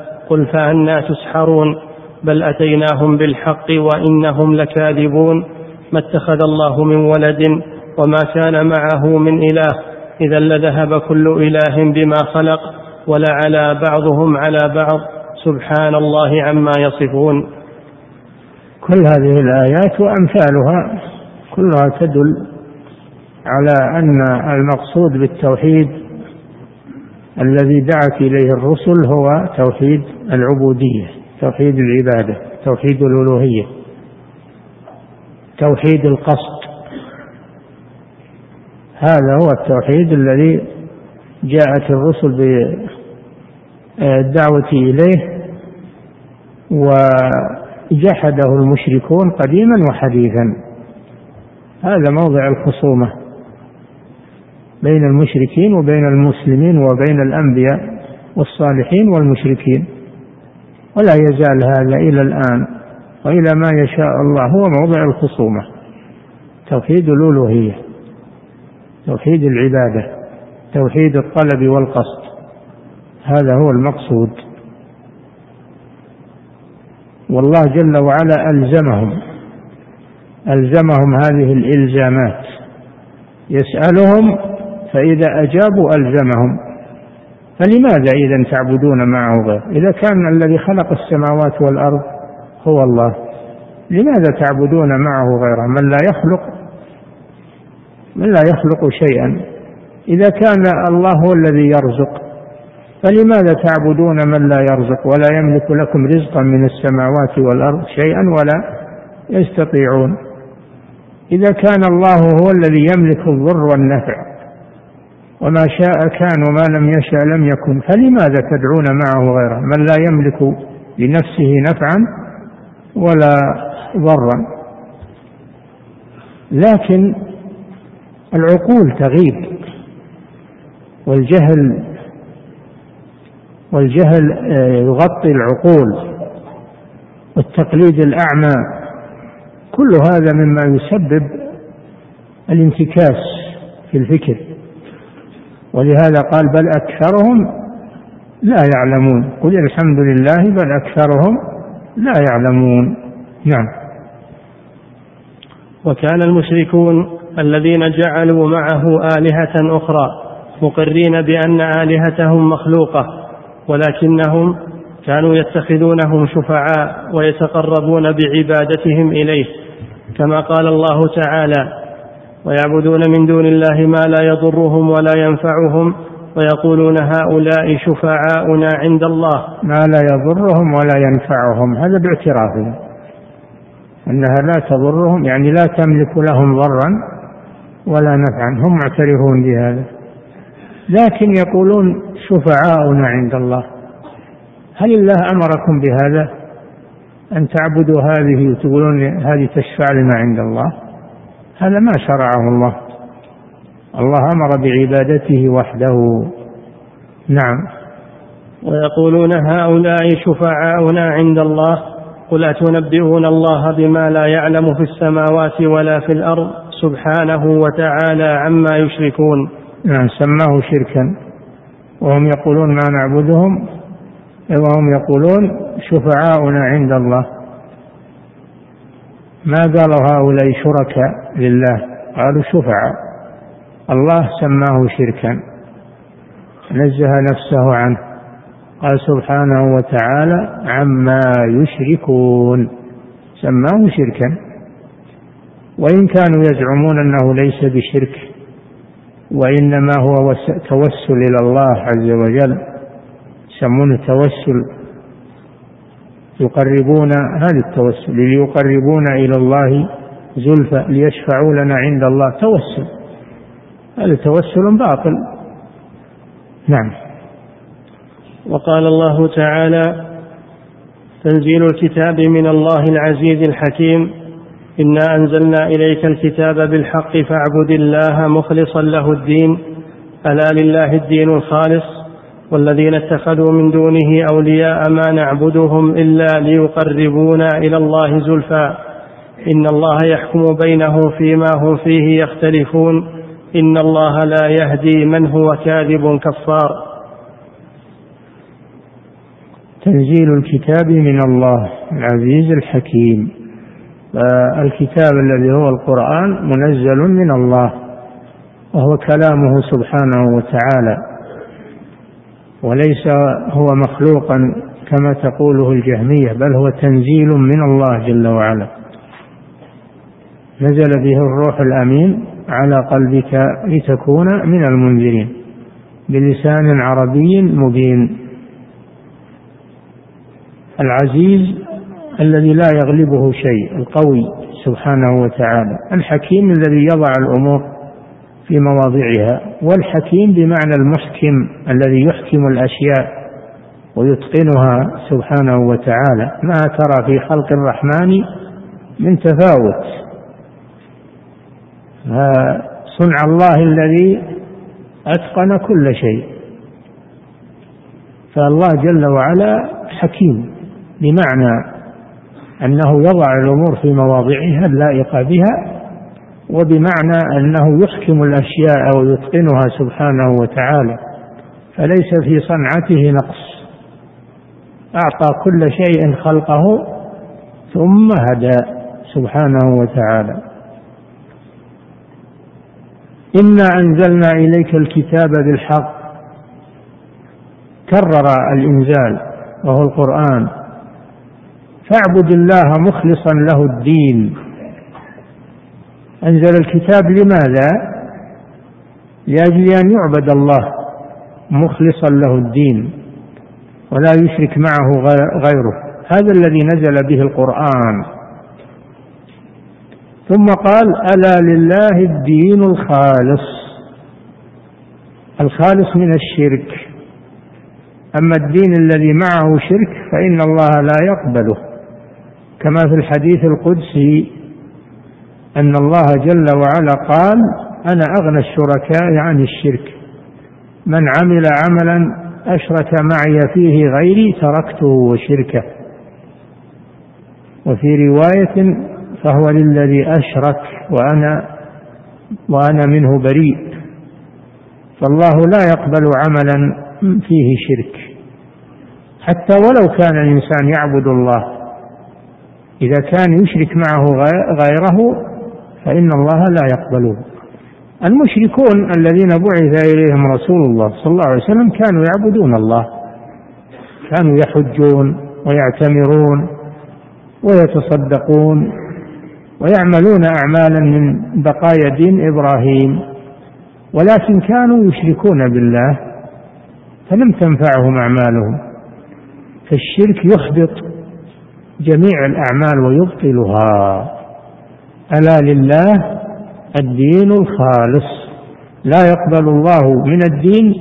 قل فأنا تسحرون بل أتيناهم بالحق وإنهم لكاذبون. ما اتخذ الله من ولد وما كان معه من إله إذا لذهب كل إله بما خلق ولعلى بعضهم على بعض. سبحان الله عما يصفون. كل هذه الآيات وأمثالها كلها تدل على أن المقصود بالتوحيد الذي دعت إليه الرسل هو توحيد. العبودية توحيد العبادة توحيد الألوهية توحيد القصد. هذا هو التوحيد الذي جاءت الرسل بالدعوة إليه وجحده المشركون قديما وحديثا. هذا موضع الخصومة بين المشركين وبين المسلمين وبين الأنبياء والصالحين والمشركين. ولا يزال هذا إلى الآن وإلى ما يشاء الله. هو موضع الخصومة. توحيد الألوهية توحيد العبادة توحيد الطلب والقصد. هذا هو المقصود. والله جل وعلا ألزمهم ألزمهم هذه الإلزامات. يسألهم فإذا أجابوا ألزمهم. فلماذا إذا تعبدون معه غير؟ إذا كان الذي خلق السماوات والأرض هو الله لماذا تعبدون معه غيره؟ من لا يخلق من لا يخلق شيئا. إذا كان الله هو الذي يرزق فلماذا تعبدون من لا يرزق؟ ولا يملك لكم رزقا من السماوات والأرض شيئا ولا يستطيعون. إذا كان الله هو الذي يملك الضر والنفع وما شاء كان وما لم يشاء لم يكن. فلماذا تدعون معه غيره؟ من لا يملك لنفسه نفعا ولا ضرا. لكن العقول تغيب والجهل والجهل آه، يغطي العقول والتقليد الأعمى. كل هذا مما يسبب الانتكاس في الفكر. ولهذا قال بل أكثرهم لا يعلمون. قل الحمد لله بل أكثرهم لا يعلمون. نعم. وكان المشركون الذين جعلوا معه آلهة أخرى مقرين بأن آلهتهم مخلوقة ولكنهم كانوا يتخذونهم شفعاء ويتقربون بعبادتهم إليه كما قال الله تعالى ويعبدون من دون الله ما لا يضرهم ولا ينفعهم ويقولون هؤلاء شفعاؤنا عند الله. ما لا يضرهم ولا ينفعهم. هذا باعترافهم أنها لا تضرهم يعني لا تملك لهم ضرا ولا نفعا. هم معترفون بهذا. لكن يقولون شفعاؤنا عند الله. هل الله أمركم بهذا؟ أن تعبدوا هذه وتقولون هذه تشفع لنا عند الله؟ هذا ما شرعه الله. الله أمر بعبادته وحده. نعم. ويقولون هؤلاء شفعاؤنا عند الله. قل أتنبئون الله بما لا يعلم في السماوات ولا في الأرض سبحانه وتعالى عما يشركون. نعم سماه شركا. وهم يقولون ما نعبدهم. وهم يقولون شفعاؤنا عند الله. ما قالوا هؤلاء شركاء لله؟ قالوا شفعاء. الله سماه شركا. نزه نفسه عنه. قال سبحانه وتعالى عما يشركون. سماه شركا. وإن كانوا يزعمون أنه ليس بشرك وإنما هو توسل إلى الله عز وجل. يسمونه توسل. يقربون هذا التوسل ليقربون إلى الله زلفى ليشفعوا لنا عند الله. توسل هذا توسل باطل. نعم. وقال الله تعالى تنزيل الكتاب من الله العزيز الحكيم إنا أنزلنا إليك الكتاب بالحق فاعبد الله مخلصا له الدين. ألا لله الدين الخالص؟ والذين اتخذوا من دونه أولياء ما نعبدهم إلا ليقربونا إلى الله زلفى. إن الله يحكم بينهم فيما هم فيه يختلفون. إن الله لا يهدي من هو كاذب كفار. تنزيل الكتاب من الله العزيز الحكيم. الكتاب الذي هو القرآن منزل من الله وهو كلامه سبحانه وتعالى. وليس هو مخلوقا كما تقوله الجهمية بل هو تنزيل من الله جل وعلا. نزل به الروح الأمين على قلبك لتكون من المنذرين بلسان عربي مبين. العزيز الذي لا يغلبه شيء القوي سبحانه وتعالى الحكيم الذي يضع الأمور في مواضعها والحكيم بمعنى المحكم الذي يحكم الأشياء ويتقنها سبحانه وتعالى ما ترى في خلق الرحمن من تفاوت. صنع الله الذي أتقن كل شيء. فالله جل وعلا حكيم بمعنى أنه يضع الأمور في مواضعها اللائقة بها وبمعنى أنه يحكم الأشياء ويتقنها سبحانه وتعالى فليس في صنعته نقص. أعطى كل شيء خلقه ثم هدى سبحانه وتعالى. إنا أنزلنا إليك الكتاب بالحق. كرر الإنزال وهو القرآن. فاعبد الله مخلصا له الدين. أنزل الكتاب لماذا؟ لأجل أن يعبد الله مخلصا له الدين ولا يشرك معه غيره. هذا الذي نزل به القرآن. ثم قال ألا لله الدين الخالص. الخالص من الشرك. أما الدين الذي معه شرك فإن الله لا يقبله. كما في الحديث القدسي أن الله جل وعلا قال أنا أغنى الشركاء عن الشرك. من عمل عملا أشرك معي فيه غيري تركته وشركه وفي رواية فهو للذي أشرك وأنا وأنا منه بريء. فالله لا يقبل عملا فيه شرك. حتى ولو كان الإنسان يعبد الله إذا كان يشرك معه غيره فإن الله لا يقبله المشركون الذين بعث إليهم رسول الله صلى الله عليه وسلم كانوا يعبدون الله. كانوا يحجون ويعتمرون ويتصدقون ويعملون أعمالا من بقايا دين إبراهيم. ولكن كانوا يشركون بالله فلم تنفعهم أعمالهم. فالشرك يحبط جميع الأعمال ويبطلها. ألا لله الدين الخالص. لا يقبل الله من الدين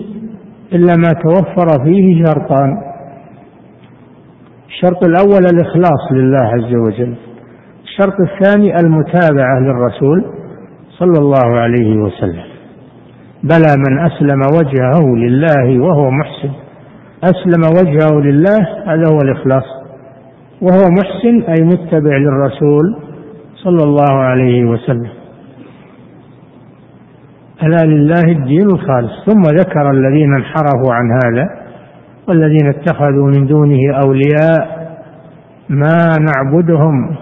إلا ما توفر فيه شرطان. الشرط الأول الإخلاص لله عز وجل. الشرط الثاني المتابعة للرسول صلى الله عليه وسلم. بلى من أسلم وجهه لله وهو محسن. أسلم وجهه لله هذا هو الإخلاص. وهو محسن أي متبع للرسول صلى الله عليه وسلم. ألا لله الدين الخالص. ثم ذكر الذين انحرفوا عن هذا والذين اتخذوا من دونه أولياء ما نعبدهم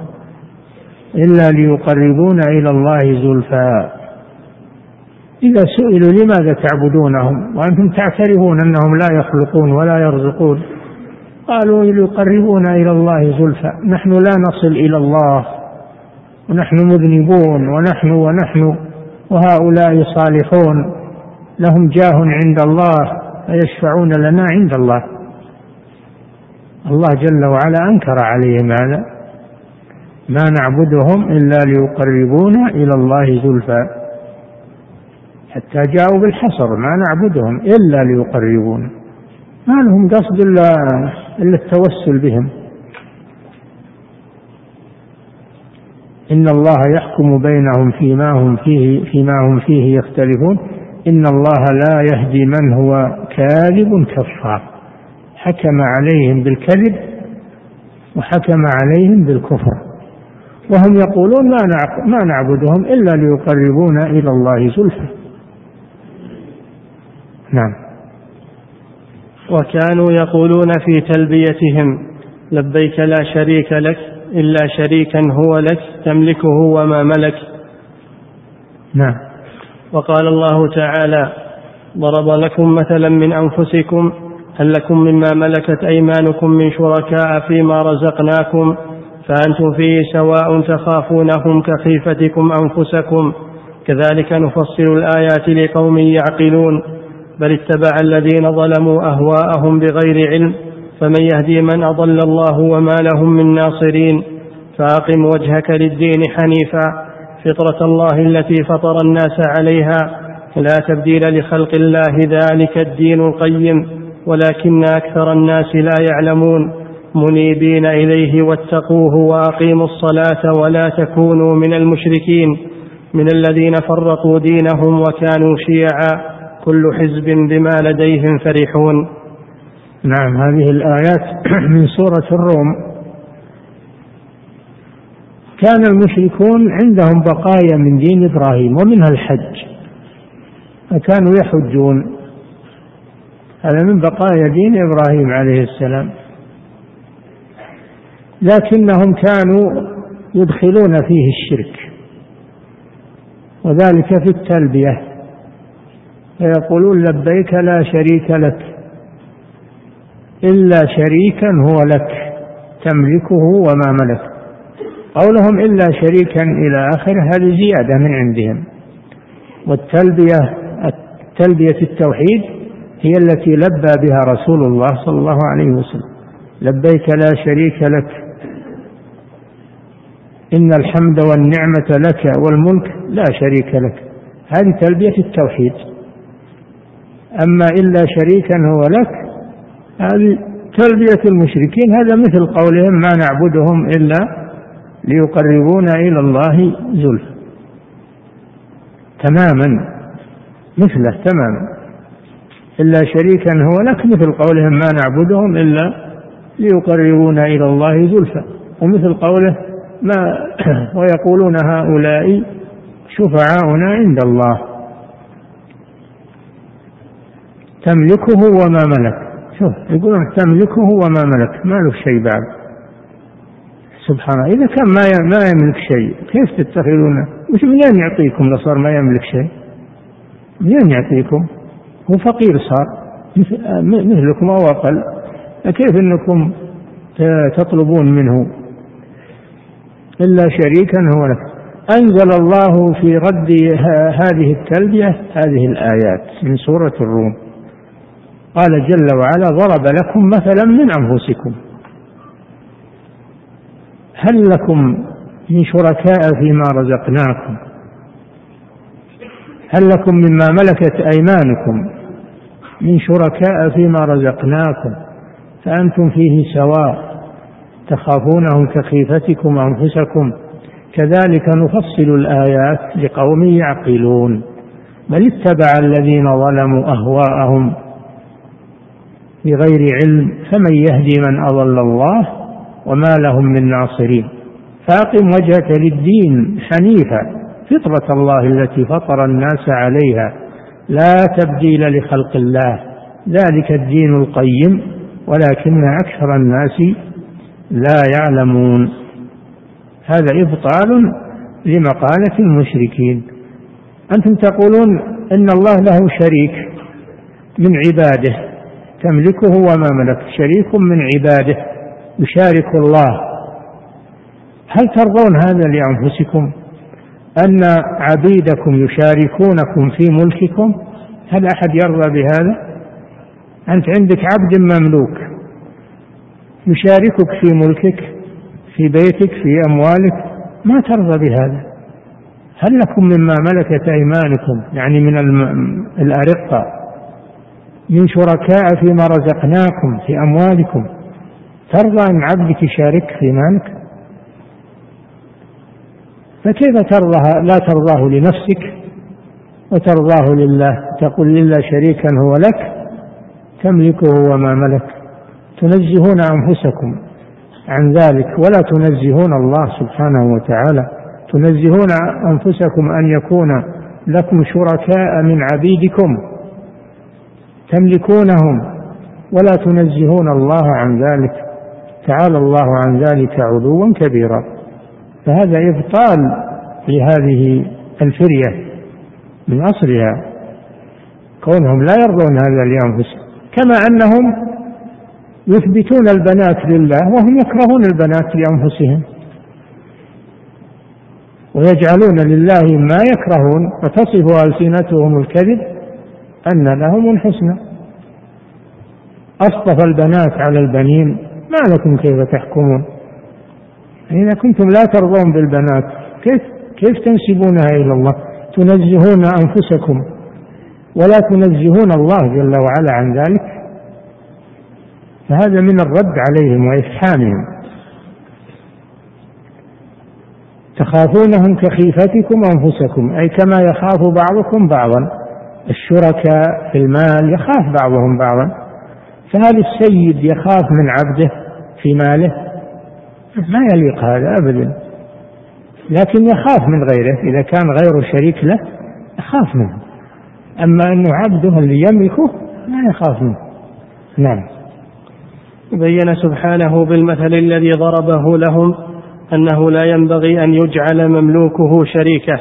إلا ليقربونا إلى الله زلفى. إذا سئلوا لماذا تعبدونهم؟ وأنتم تعترفون أنهم لا يخلقون ولا يرزقون. قالوا ليقربونا إلى الله زلفى. نحن لا نصل إلى الله. ونحن مذنبون ونحن ونحن وهؤلاء صالحون. لهم جاه عند الله فيشفعون لنا عند الله. الله جل وعلا أنكر عليهم هذا. ما نعبدهم إلا ليقربونا إلى الله زلفى. حتى جاءوا بالحصر ما نعبدهم إلا ليقربونا. ما لهم قصد إلا إلا التوسل بهم. إن الله يحكم بينهم فيما هم فيه فيما هم فيه يختلفون. إن الله لا يهدي من هو كاذب كفار. حكم عليهم بالكذب وحكم عليهم بالكفر. وهم يقولون ما ما نعبدهم إلا ليقربونا إلى الله زلفى. نعم. وكانوا يقولون في تلبيتهم لبيك لا شريك لك إلا شريكا هو لك تملكه وما ملك. نعم. وقال الله تعالى ضرب لكم مثلا من أنفسكم هل لكم مما ملكت أيمانكم من شركاء فيما رزقناكم فأنتم فيه سواء تخافونهم كخيفتكم أنفسكم. كذلك نفصل الآيات لقوم يعقلون بل اتبع الذين ظلموا أهواءهم بغير علم فمن يهدي من أضل الله وما لهم من ناصرين فأقم وجهك للدين حنيفا فطرة الله التي فطر الناس عليها لا تبديل لخلق الله ذلك الدين القيم ولكن أكثر الناس لا يعلمون منيبين إليه واتقوه وأقيموا الصلاة ولا تكونوا من المشركين من الذين فرقوا دينهم وكانوا شيعا كل حزب بما لديهم فرحون نعم هذه الآيات من سورة الروم. كان المشركون عندهم بقايا من دين إبراهيم ومنها الحج فكانوا يحجون. هذا من بقايا دين إبراهيم عليه السلام. لكنهم كانوا يدخلون فيه الشرك وذلك في التلبية فيقولون لبيك لا شريك لك. إلا شريكا هو لك تملكه وما ملك. قولهم إلا شريكا إلى آخره هذه زيادة من عندهم. والتلبية تلبية التوحيد هي التي لبى بها رسول الله صلى الله عليه وسلم. لبيك لا شريك لك. إن الحمد والنعمة لك والملك لا شريك لك. هذه تلبية التوحيد. أما إلا شريكا هو لك هذه تلبية المشركين هذا مثل قولهم ما نعبدهم إلا ليقربونا إلى الله زلفى تماما مثله تماما. إلا شريكا هو لك مثل قولهم ما نعبدهم إلا ليقربونا إلى الله زلفى ومثل قوله ما ويقولون هؤلاء شفعاؤنا عند الله. تملكه وما ملك. شوف يقولون تملكه وما ملك ما له شيء بعد سبحان الله إذا كان ما ما يملك شيء كيف تتخذونه؟ وش منين يعطيكم لو صار ما يملك شيء؟ منين يعطيكم؟ هو فقير صار مثلكم أو أقل كيف أنكم تطلبون منه إلا شريكا هو لك أنزل الله في رد هذه التلبية هذه الآيات من سورة الروم قال جل وعلا ضرب لكم مثلا من أنفسكم هل لكم من شركاء فيما رزقناكم هل لكم مما ملكت أيمانكم من شركاء فيما رزقناكم فأنتم فيه سواء تخافونهم كخيفتكم أنفسكم كذلك نفصل الآيات لقوم يعقلون بل اتبع الذين ظلموا أهواءهم بغير علم فمن يهدي من أضل الله وما لهم من ناصرين. فأقم وجهك للدين حنيفا فطرة الله التي فطر الناس عليها. لا تبديل لخلق الله ذلك الدين القيم ولكن أكثر الناس لا يعلمون. هذا إبطال لمقالة المشركين. أنتم تقولون إن الله له شريك من عباده تملكه وما ملك. شريك من عباده. يشارك الله. هل ترضون هذا لأنفسكم؟ أن عبيدكم يشاركونكم في ملككم؟ هل أحد يرضى بهذا؟ أنت عندك عبد مملوك. يشاركك في ملكك في بيتك في أموالك. ما ترضى بهذا. هل لكم مما ملكت أيمانكم؟ يعني من الأرقة. من شركاء فيما رزقناكم في أموالكم. ترضى أن عبدك يشارك في مالك؟ فكيف ترضى؟ لا ترضاه لنفسك وترضاه لله. تقول لله شريكا هو لك تملكه وما ملك. تنزهون أنفسكم عن ذلك ولا تنزهون الله سبحانه وتعالى. تنزهون أنفسكم أن يكون لكم شركاء من عبيدكم. تملكونهم ولا تنزهون الله عن ذلك. تعالى الله عن ذلك علوا كبيرا. فهذا إبطال لهذه الفرية من أصلها. كونهم لا يرضون هذا لأنفسهم. كما أنهم يثبتون البنات لله وهم يكرهون البنات لأنفسهم. ويجعلون لله ما يكرهون وتصف ألسنتهم الكذب أن لهم الحسنى. أصطفى البنات على البنين. ما لكم كيف تحكمون؟ إذا كنتم لا ترضون بالبنات كيف كيف تنسبونها إلى الله؟ تنزهون أنفسكم. ولا تنزهون الله جل وعلا عن ذلك. فهذا من الرد عليهم وإفحامهم. تخافونهم كخيفتكم أنفسكم أي كما يخاف بعضكم بعضا. الشركاء في المال يخاف بعضهم بعضا. فهل السيد يخاف من عبده في ماله. ما يليق هذا أبدا. لكن يخاف من غيره. إذا كان غيره شريك له يخاف منه. أما أنه عبده اللي يملكه لا يخاف منه. نعم. بين سبحانه بالمثل الذي ضربه لهم أنه لا ينبغي أن يجعل مملوكه شريكه.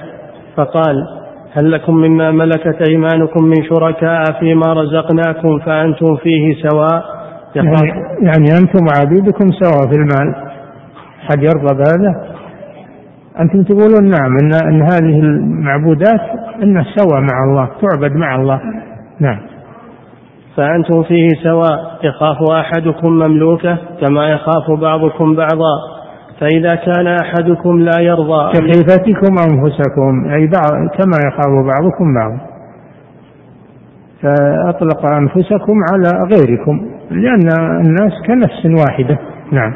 فقال هل لكم مما ملكت أيمانكم من شركاء فيما رزقناكم فأنتم فيه سواء؟ يعني, يعني أنتم وعبيدكم سواء في المال. حد يرضى بهذا؟ أنتم تقولون نعم إن, إن هذه المعبودات إنها سواء مع الله تعبد مع الله. نعم. فأنتم فيه سواء يخاف أحدكم مملوكه كما يخاف بعضكم بعضا. فإذا كان أحدكم لا يرضى كخيفتكم أنفسكم أي بعض كما يخاف بعضكم بعضا فأطلق أنفسكم على غيركم لأن الناس كنفس واحدة. نعم.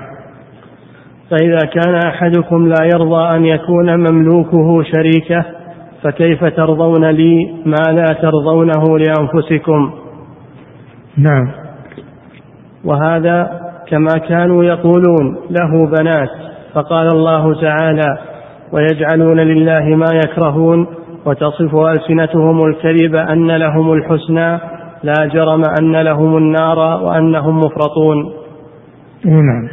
فإذا كان أحدكم لا يرضى أن يكون مملوكه شريكة فكيف ترضون لي؟ ما لا ترضونه لأنفسكم؟ نعم. وهذا كما كانوا يقولون له بنات فقال الله تعالى ويجعلون لله ما يكرهون وتصف ألسنتهم الكذب أن لهم الحسنى لا جرم أن لهم النار وأنهم مفرطون. نعم.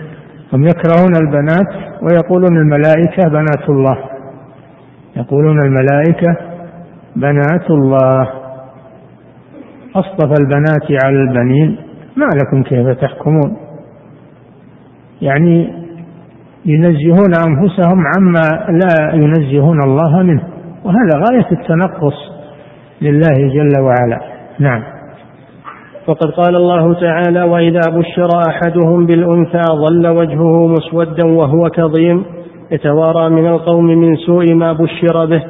هم يكرهون البنات ويقولون الملائكة بنات الله. يقولون الملائكة بنات الله. أصطفى البنات على البنين ما لكم كيف تحكمون؟ يعني ينزهون أنفسهم عما لا ينزهون الله منه. وهذا غاية التنقص لله جل وعلا. نعم. وقد قال الله تعالى وإذا بشر أحدهم بالأنثى ظل وجهه مسودا وهو كظيم. يتوارى من القوم من سوء ما بشر به.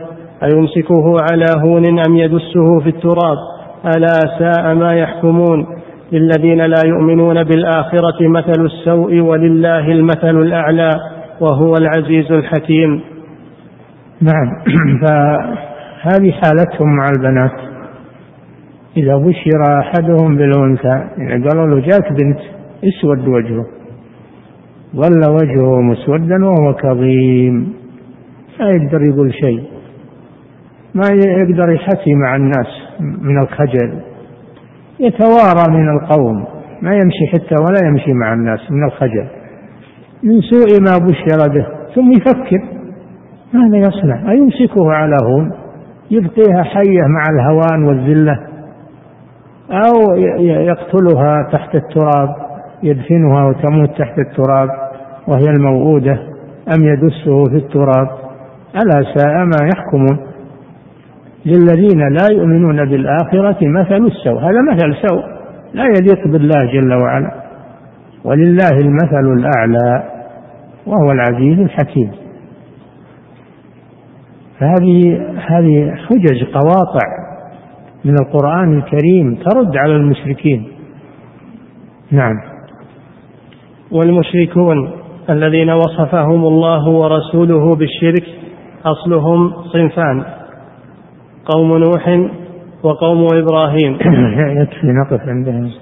أيمسكه على هون أم يدسه في التراب؟ ألا ساء ما يحكمون. للذين لا يؤمنون بالآخرة مثل السوء ولله المثل الأعلى وهو العزيز الحكيم. نعم. فهذه حالتهم مع البنات. إذا بشر أحدهم بالأنثى يعني قالوا له جاك بنت اسود وجهه. ظل وجهه مسودا وهو كظيم. لا يقدر يقول شيء. ما يقدر يحكي مع الناس من الخجل. يتوارى من القوم ما يمشي حتى ولا يمشي مع الناس من الخجل. من سوء ما بشر به ثم يفكر ماذا يصنع؟ أيمسكه على هون؟ يبقيها حية مع الهوان والذلة؟ أو يقتلها تحت التراب يدفنها وتموت تحت التراب وهي الموؤودة أم يدسه في التراب؟ ألا ساء ما يحكمون. للذين لا يؤمنون بالآخرة مثل السوء. هذا مثل سوء. لا يليق بالله جل وعلا. ولله المثل الأعلى وهو العزيز الحكيم. فهذه هذه حجج قواطع من القرآن الكريم ترد على المشركين. نعم. والمشركون الذين وصفهم الله ورسوله بالشرك أصلهم صنفان. قوم نوح وقوم إبراهيم. يكفي نقف عندهم.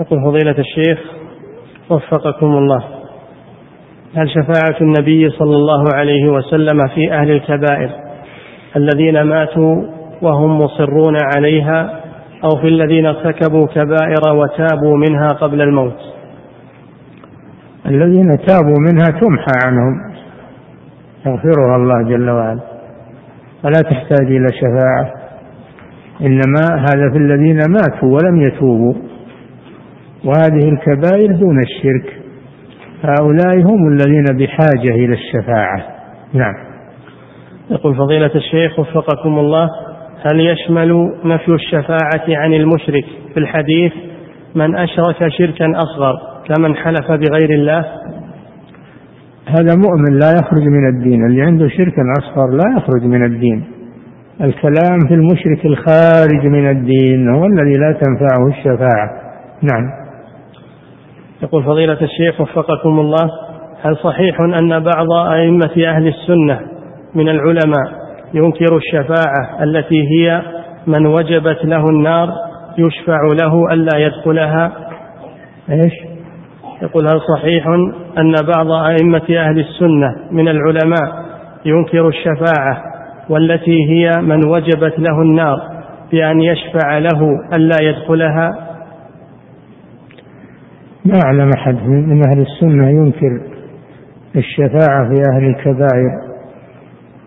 يقول فضيلة الشيخ وفقكم الله. هل شفاعة النبي صلى الله عليه وسلم في أهل الكبائر الذين ماتوا وهم مصرون عليها أو في الذين ارتكبوا كبائر وتابوا منها قبل الموت؟ الذين تابوا منها تمحى عنهم. يغفرها الله جل وعلا. ولا تحتاج إلى شفاعة. إنما هذا في الذين ماتوا ولم يتوبوا. وهذه الكبائر دون الشرك. هؤلاء هم الذين بحاجة إلى الشفاعة. نعم. يقول فضيلة الشيخ وفقكم الله هل يشمل نفي الشفاعة عن المشرك في الحديث من أشرك شركا أصغر كمن حلف بغير الله؟ هذا مؤمن لا يخرج من الدين اللي عنده شرك أصغر لا يخرج من الدين. الكلام في المشرك الخارج من الدين هو الذي لا تنفعه الشفاعة. نعم. يقول فضيلة الشيخ وفقكم الله هل صحيح أن بعض أئمة أهل السنة من العلماء ينكر الشفاعة التي هي من وجبت له النار يشفع له ألا يدخلها إيش؟ يقول هل صحيح أن بعض أئمة أهل السنة من العلماء ينكر الشفاعة والتي هي من وجبت له النار بأن يشفع له ألا يدخلها ما أعلم أحد من أهل السنة ينكر الشفاعة في أهل الكبائر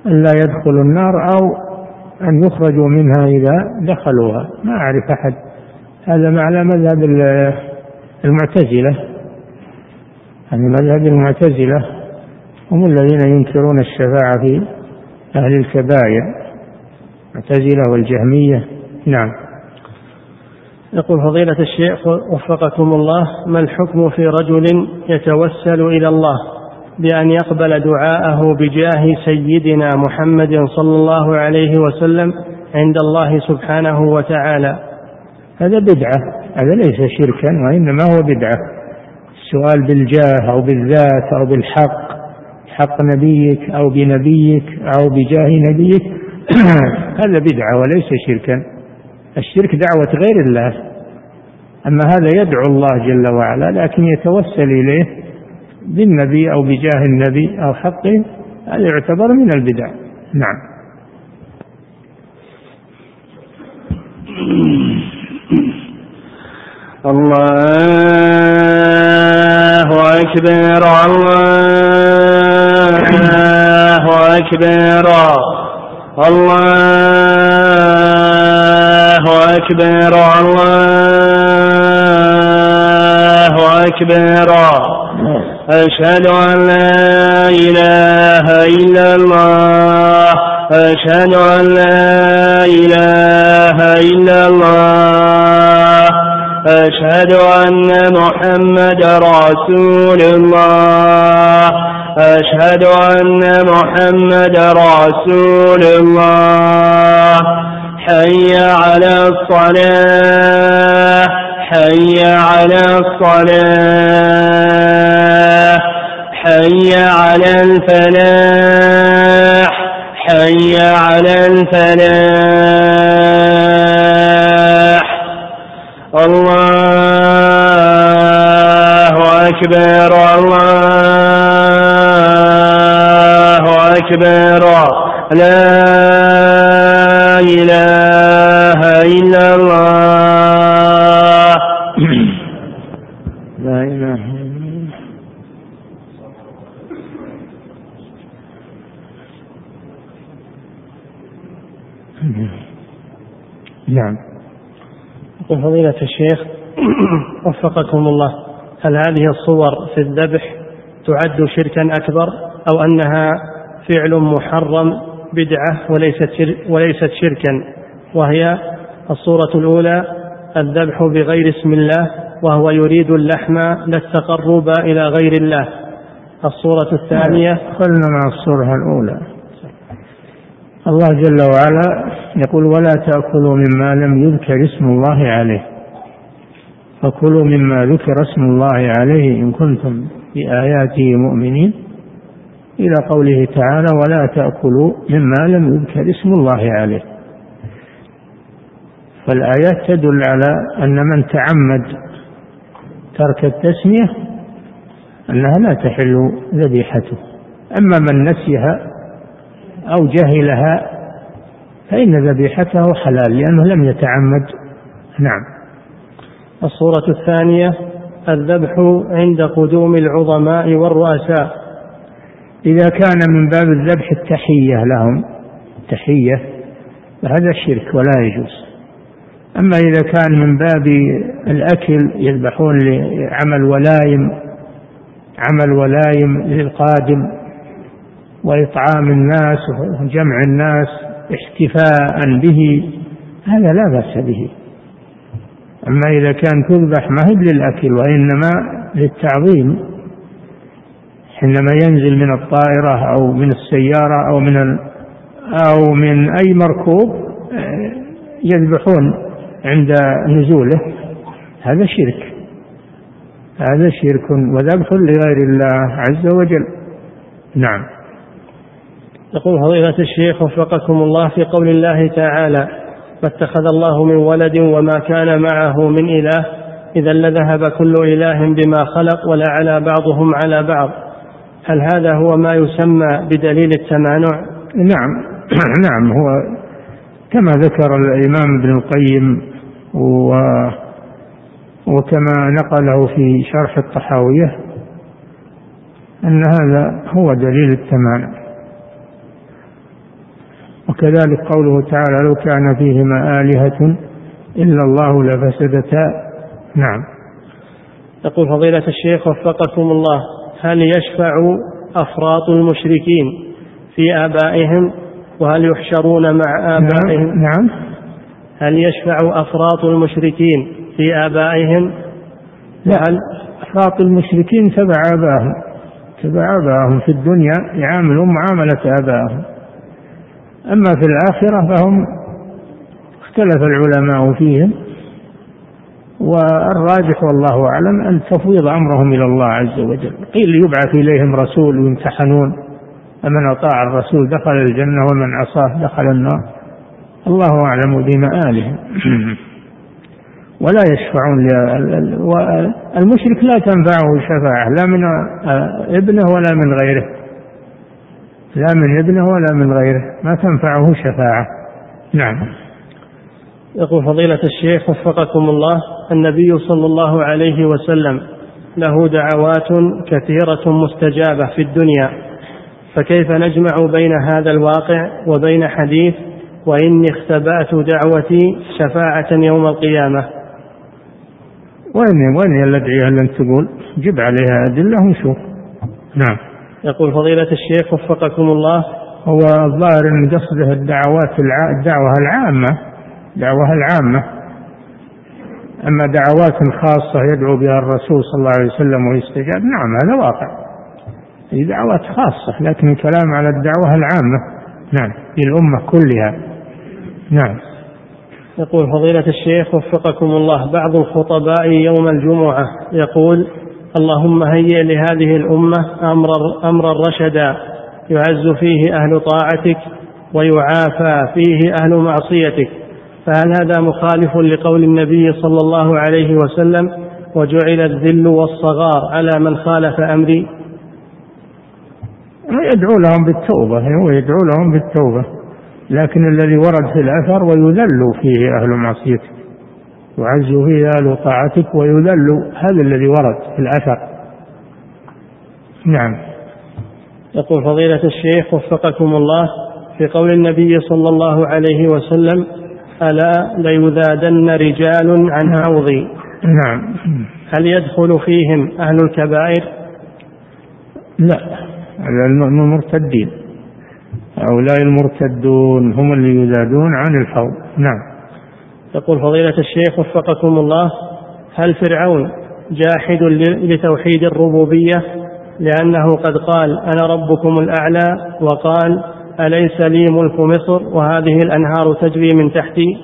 ألا يدخلوا النار أو أن يخرجوا منها إذا دخلوها. ما أعرف أحد. هذا معنى مذهب المعتزلة. يعني مذهب المعتزلة هم الذين ينكرون الشفاعة في أهل الكبائر. المعتزلة والجهمية. نعم. يقول فضيلة الشيخ وفقكم الله ما الحكم في رجل يتوسل إلى الله؟ بأن يقبل دعاءه بجاه سيدنا محمد صلى الله عليه وسلم عند الله سبحانه وتعالى. هذا بدعة هذا ليس شركا وإنما هو بدعة. السؤال بالجاه أو بالذات أو بالحق حق نبيك أو بنبيك أو بجاه نبيك هذا بدعة وليس شركا. الشرك دعوة غير الله. أما هذا يدعو الله جل وعلا لكن يتوسل إليه بالنبي أو بجاه النبي أو حقه هذا يعتبر من البدع. نعم. الله أكبر الله أكبر الله أكبر الله أكبر. أشهد أن لا إله إلا الله. أشهد أن لا إله إلا الله. أشهد أن محمد رسول الله. أشهد أن محمد رسول الله. حي على الصلاة. حي على الصلاة حي على الفلاح حي على الفلاح. الله أكبر الله نعم. يقول فضيلة الشيخ وفقكم الله هل هذه الصور في الذبح تعد شركا أكبر أو أنها فعل محرم بدعة وليست وليست شركا؟ وهي الصورة الأولى الذبح بغير اسم الله وهو يريد اللحم للتقرب إلى غير الله. الصورة الثانية؟ قلنا مع الصورة الأولى. الله جل وعلا يقول ولا تأكلوا مما لم يذكر اسم الله عليه. فكلوا مما ذكر اسم الله عليه إن كنتم بآياته مؤمنين. إلى قوله تعالى ولا تأكلوا مما لم يذكر اسم الله عليه. فالآيات تدل على أن من تعمد ترك التسمية أنها لا تحل ذبيحته. أما من نسيها أو جهلها فإن ذبيحته حلال لأنه لم يتعمد. نعم. الصورة الثانية الذبح عند قدوم العظماء والرؤساء. إذا كان من باب الذبح التحية لهم تحية فهذا شرك ولا يجوز. أما إذا كان من باب الأكل يذبحون لعمل ولايم عمل ولايم للقادم. وإطعام الناس وجمع الناس احتفاء به هذا لا بأس به. أما إذا كان تذبح ما هي للأكل وإنما للتعظيم حينما ينزل من الطائرة أو من السيارة أو من أو من أي مركوب يذبحون عند نزوله هذا شرك. هذا شرك وذبح لغير الله عز وجل. نعم. يقول فضيلة الشيخ وفقكم الله في قول الله تعالى ما اتخذ الله من ولد وما كان معه من إله إذا لذهب كل إله بما خلق ولعلى بعضهم على بعض. هل هذا هو ما يسمى بدليل التمانع؟ نعم. نعم هو كما ذكر الإمام ابن القيم و وكما نقله في شرح الطحاوية أن هذا هو دليل التمام وكذلك قوله تعالى لو كان فيهما آلهة إلا الله لفسدتا. نعم. يقول فضيلة الشيخ وفقكم الله هل يشفع أفراط المشركين في آبائهم؟ وهل يحشرون مع آبائهم؟ نعم, نعم. هل يشفع أفراط المشركين في آبائهم؟ لا أفراط المشركين تبع آبائهم تبع آبائهم في الدنيا يعاملون معاملة آبائهم. أما في الآخرة فهم اختلف العلماء فيهم والراجح والله أعلم أن تفويض أمرهم إلى الله عز وجل. قيل يبعث إليهم رسول ويمتحنون. فمن أطاع الرسول دخل الجنة ومن عصاه دخل النار. الله أعلم بمآلهم. ولا يشفعون المشرك لا تنفعه شفاعة لا من ابنه ولا من غيره. لا من ابنه ولا من غيره ما تنفعه شفاعة. نعم. يقول فضيلة الشيخ وفقكم الله النبي صلى الله عليه وسلم له دعوات كثيرة مستجابة في الدنيا فكيف نجمع بين هذا الواقع وبين حديث وإني اختبأت دعوتي شفاعة يوم القيامة؟ وين وين الأدعية اللي أنت تقول جب عليها أدلة ونشوف نعم. يقول فضيلة الشيخ وفقكم الله. هو الظاهر أن قصده الدعوات الدعوة العامة دعوة العامة. أما دعوات خاصة يدعو بها الرسول صلى الله عليه وسلم ويستجاب نعم هذا واقع. هي دعوات خاصة لكن الكلام على الدعوة العامة نعم للأمة كلها. نعم. يقول فضيلة الشيخ وفقكم الله بعض الخطباء يوم الجمعة يقول اللهم هيئ لهذه الأمة أمر أمرا رشدا يعز فيه أهل طاعتك ويعافى فيه أهل معصيتك. فهل هذا مخالف لقول النبي صلى الله عليه وسلم؟ وجعل الذل والصغار على من خالف أمري؟ يدعو لهم بالتوبة هو يدعو لهم بالتوبة. لكن الذي ورد في الأثر ويذل فيه أهل معصيتك يعز فيه أهل طاعتك ويذل هذا الذي ورد في الأثر. نعم. يقول فضيلة الشيخ وفقكم الله في قول النبي صلى الله عليه وسلم ألا ليذادن رجال عن حوضي نعم. هل يدخل فيهم أهل الكبائر؟ لا. المرتدين. هؤلاء المرتدون هم اللي يزادون عن الحوض نعم. يقول فضيلة الشيخ وفقكم الله هل فرعون جاحد لتوحيد الربوبية؟ لأنه قد قال أنا ربكم الأعلى وقال أليس لي ملك مصر؟ وهذه الأنهار تجري من تحتي.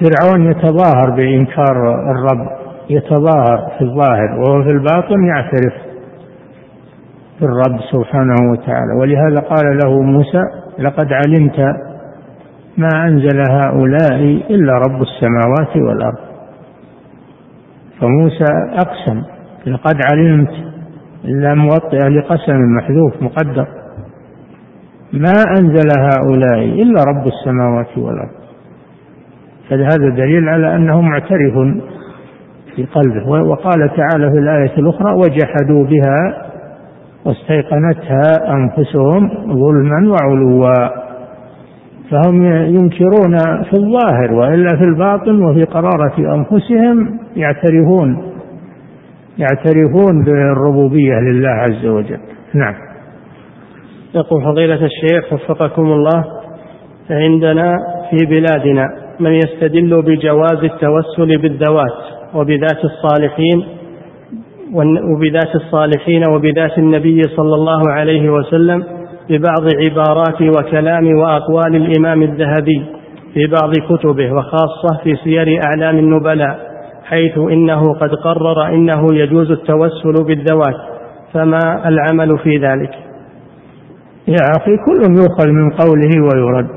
فرعون يتظاهر بإنكار الرب يتظاهر في الظاهر وهو في الباطن يعترف بالرب سبحانه وتعالى. ولهذا قال له موسى لقد علمت ما أنزل هؤلاء إلا رب السماوات والأرض. فموسى أقسم لقد علمت إلا موطئ لقسم محذوف مقدر. ما أنزل هؤلاء إلا رب السماوات والأرض. فهذا دليل على أنه معترف في قلبه. وقال تعالى في الآية الأخرى وجحدوا بها واستيقنتها أنفسهم ظلما وعلوا. فهم ينكرون في الظاهر وإلا في الباطن وفي قرارة أنفسهم يعترفون يعترفون بالربوبية لله عز وجل. نعم. يقول فضيلة الشيخ وفقكم الله عندنا في بلادنا من يستدل بجواز التوسل بالذوات وبذات الصالحين وبذات الصالحين وبذات النبي صلى الله عليه وسلم ببعض عبارات وكلام وأقوال الإمام الذهبي في بعض كتبه وخاصة في سير أعلام النبلاء حيث إنه قد قرر إنه يجوز التوسل بالذوات فما العمل في ذلك؟ يا أخي كل يؤخذ من قوله ويرد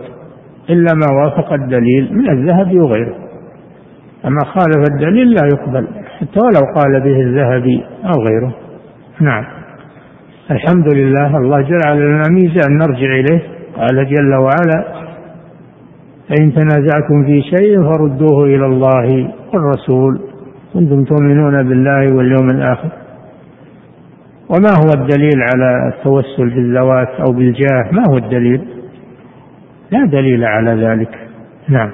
إلا ما وافق الدليل من الذهب وغيره. أما خالف الدليل لا يقبل حتى ولو قال به الذهبي أو غيره. نعم. الحمد لله الله جعل لنا ميزان نرجع إليه. قال جل وعلا فإن تنازعتم في شيء فردوه إلى الله والرسول. كنتم تؤمنون بالله واليوم الآخر. وما هو الدليل على التوسل بالذوات أو بالجاه؟ ما هو الدليل؟ لا دليل على ذلك. نعم.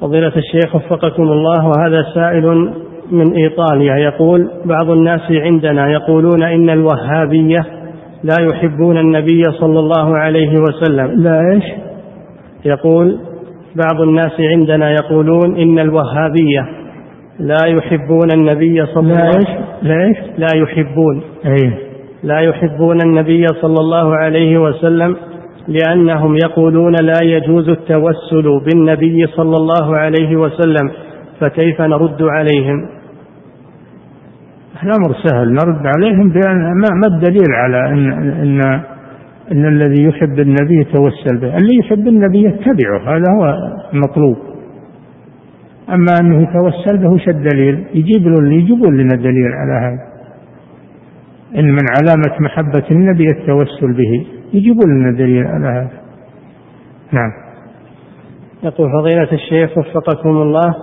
فضيلة الشيخ وفقكم الله وهذا سائل من إيطاليا. يقول بعض الناس عندنا يقولون إن الوهابية لا يحبون النبي صلى الله عليه وسلم. لا إيش؟ يقول بعض الناس عندنا يقولون إن الوهابية لا يحبون النبي صلى الله عليه وسلم لا إيش؟ لا يحبون. أي لا يحبون النبي صلى الله عليه وسلم لأنهم يقولون لا يجوز التوسل بالنبي صلى الله عليه وسلم فكيف نرد عليهم؟ الأمر سهل. نرد عليهم بأن ما, الدليل على أن, أن أن الذي يحب النبي يتوسل به؟ اللي يحب النبي يتبعه هذا هو المطلوب. أما أنه يتوسل به وش الدليل؟ يجيب له اللي يجيبون لنا دليل على هذا. إن من علامة محبة النبي التوسل به يجيبون لنا دليل على هذا. نعم. يقول فضيلة الشيخ وفقكم الله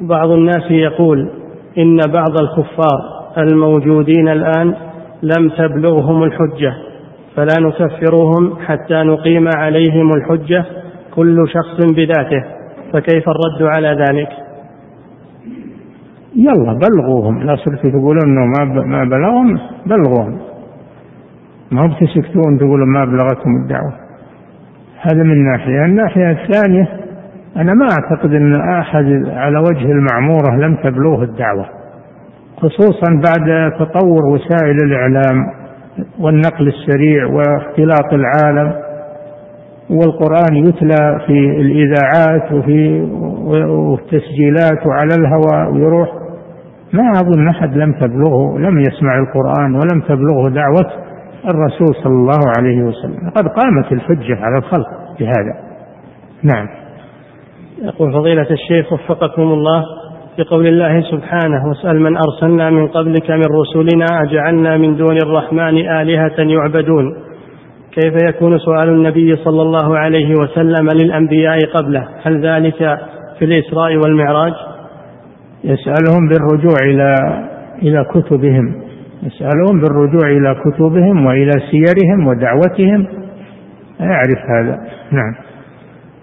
بعض الناس يقول إن بعض الكفار الموجودين الآن لم تبلغهم الحجة فلا نكفرهم حتى نقيم عليهم الحجة كل شخص بذاته فكيف الرد على ذلك؟ يلا بلغوهم لا صرتوا تقولون إنه ما ما بلغهم بلغوهم. ما بتسكتون تقولون ما بلغتهم الدعوة. هذا من ناحية. الناحية الثانية أنا ما أعتقد أن أحد على وجه المعمورة لم تبلغه الدعوة. خصوصا بعد تطور وسائل الإعلام والنقل السريع واختلاط العالم والقرآن يتلى في الإذاعات وفي والتسجيلات وعلى الهواء ويروح. ما أظن أحد لم تبلغه لم يسمع القرآن ولم تبلغه دعوة الرسول صلى الله عليه وسلم. قد قامت الحجة على الخلق بهذا. نعم. يقول فضيلة الشيخ وفقكم الله. في قول الله سبحانه واسأل من أرسلنا من قبلك من رسلنا أجعلنا من دون الرحمن آلهة يعبدون. كيف يكون سؤال النبي صلى الله عليه وسلم للأنبياء قبله؟ هل ذلك في الإسراء والمعراج؟ يسألهم بالرجوع إلى إلى كتبهم. يسألهم بالرجوع إلى كتبهم وإلى سيرهم ودعوتهم. يعرف هذا. نعم.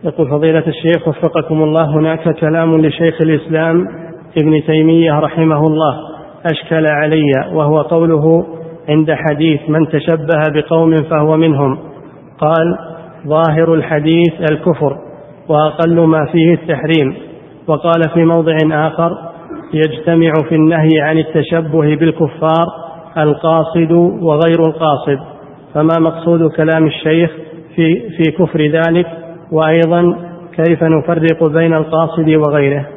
يقول فضيلة الشيخ وفقكم الله هناك كلام لشيخ الإسلام ابن تيمية رحمه الله أشكل علي وهو قوله عند حديث من تشبه بقوم فهو منهم. قال ظاهر الحديث الكفر وأقل ما فيه التحريم وقال في موضع آخر يجتمع في النهي عن التشبه بالكفار القاصد وغير القاصد فما مقصود كلام الشيخ في في كفر ذلك؟ وأيضا كيف نفرق بين القاصد وغيره.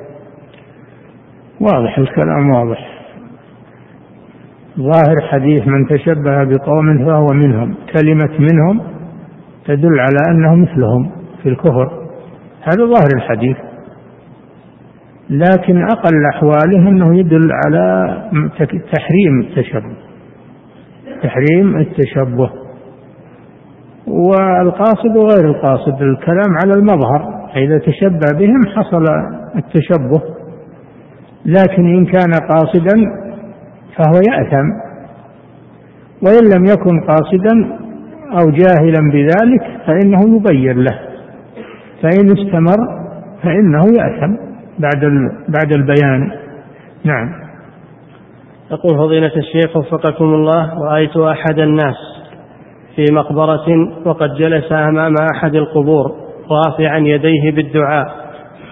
واضح الكلام واضح. ظاهر حديث من تشبه بقوم فهو منهم كلمة منهم تدل على أنه مثلهم في الكفر. هذا ظاهر الحديث. لكن أقل أحواله أنه يدل على تحريم التشبه. تحريم التشبه. والقاصد وغير القاصد الكلام على المظهر. إذا تشبه بهم حصل التشبه. لكن إن كان قاصدا فهو يأثم. وإن لم يكن قاصدا أو جاهلا بذلك فإنه يبين له. فإن استمر فإنه يأثم بعد بعد البيان. نعم. يقول فضيلة الشيخ وفقكم الله رأيت أحد الناس في مقبرة وقد جلس أمام أحد القبور رافعا يديه بالدعاء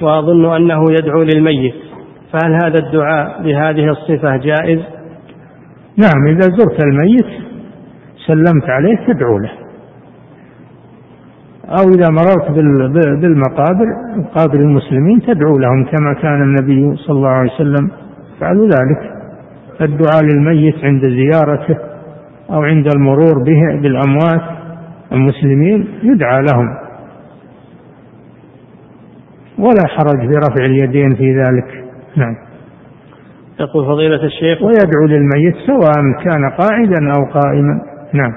وأظن أنه يدعو للميت. فهل هذا الدعاء بهذه الصفة جائز؟ نعم إذا زرت الميت سلمت عليه تدعو له. أو إذا مررت بالمقابر مقابر المسلمين تدعو لهم كما كان النبي صلى الله عليه وسلم. فعلوا ذلك. الدعاء للميت عند زيارته. أو عند المرور به بالأموات المسلمين يدعى لهم. ولا حرج في رفع اليدين في ذلك. نعم. يقول فضيلة الشيخ. ويدعو للميت سواء كان قاعدا أو قائما. نعم.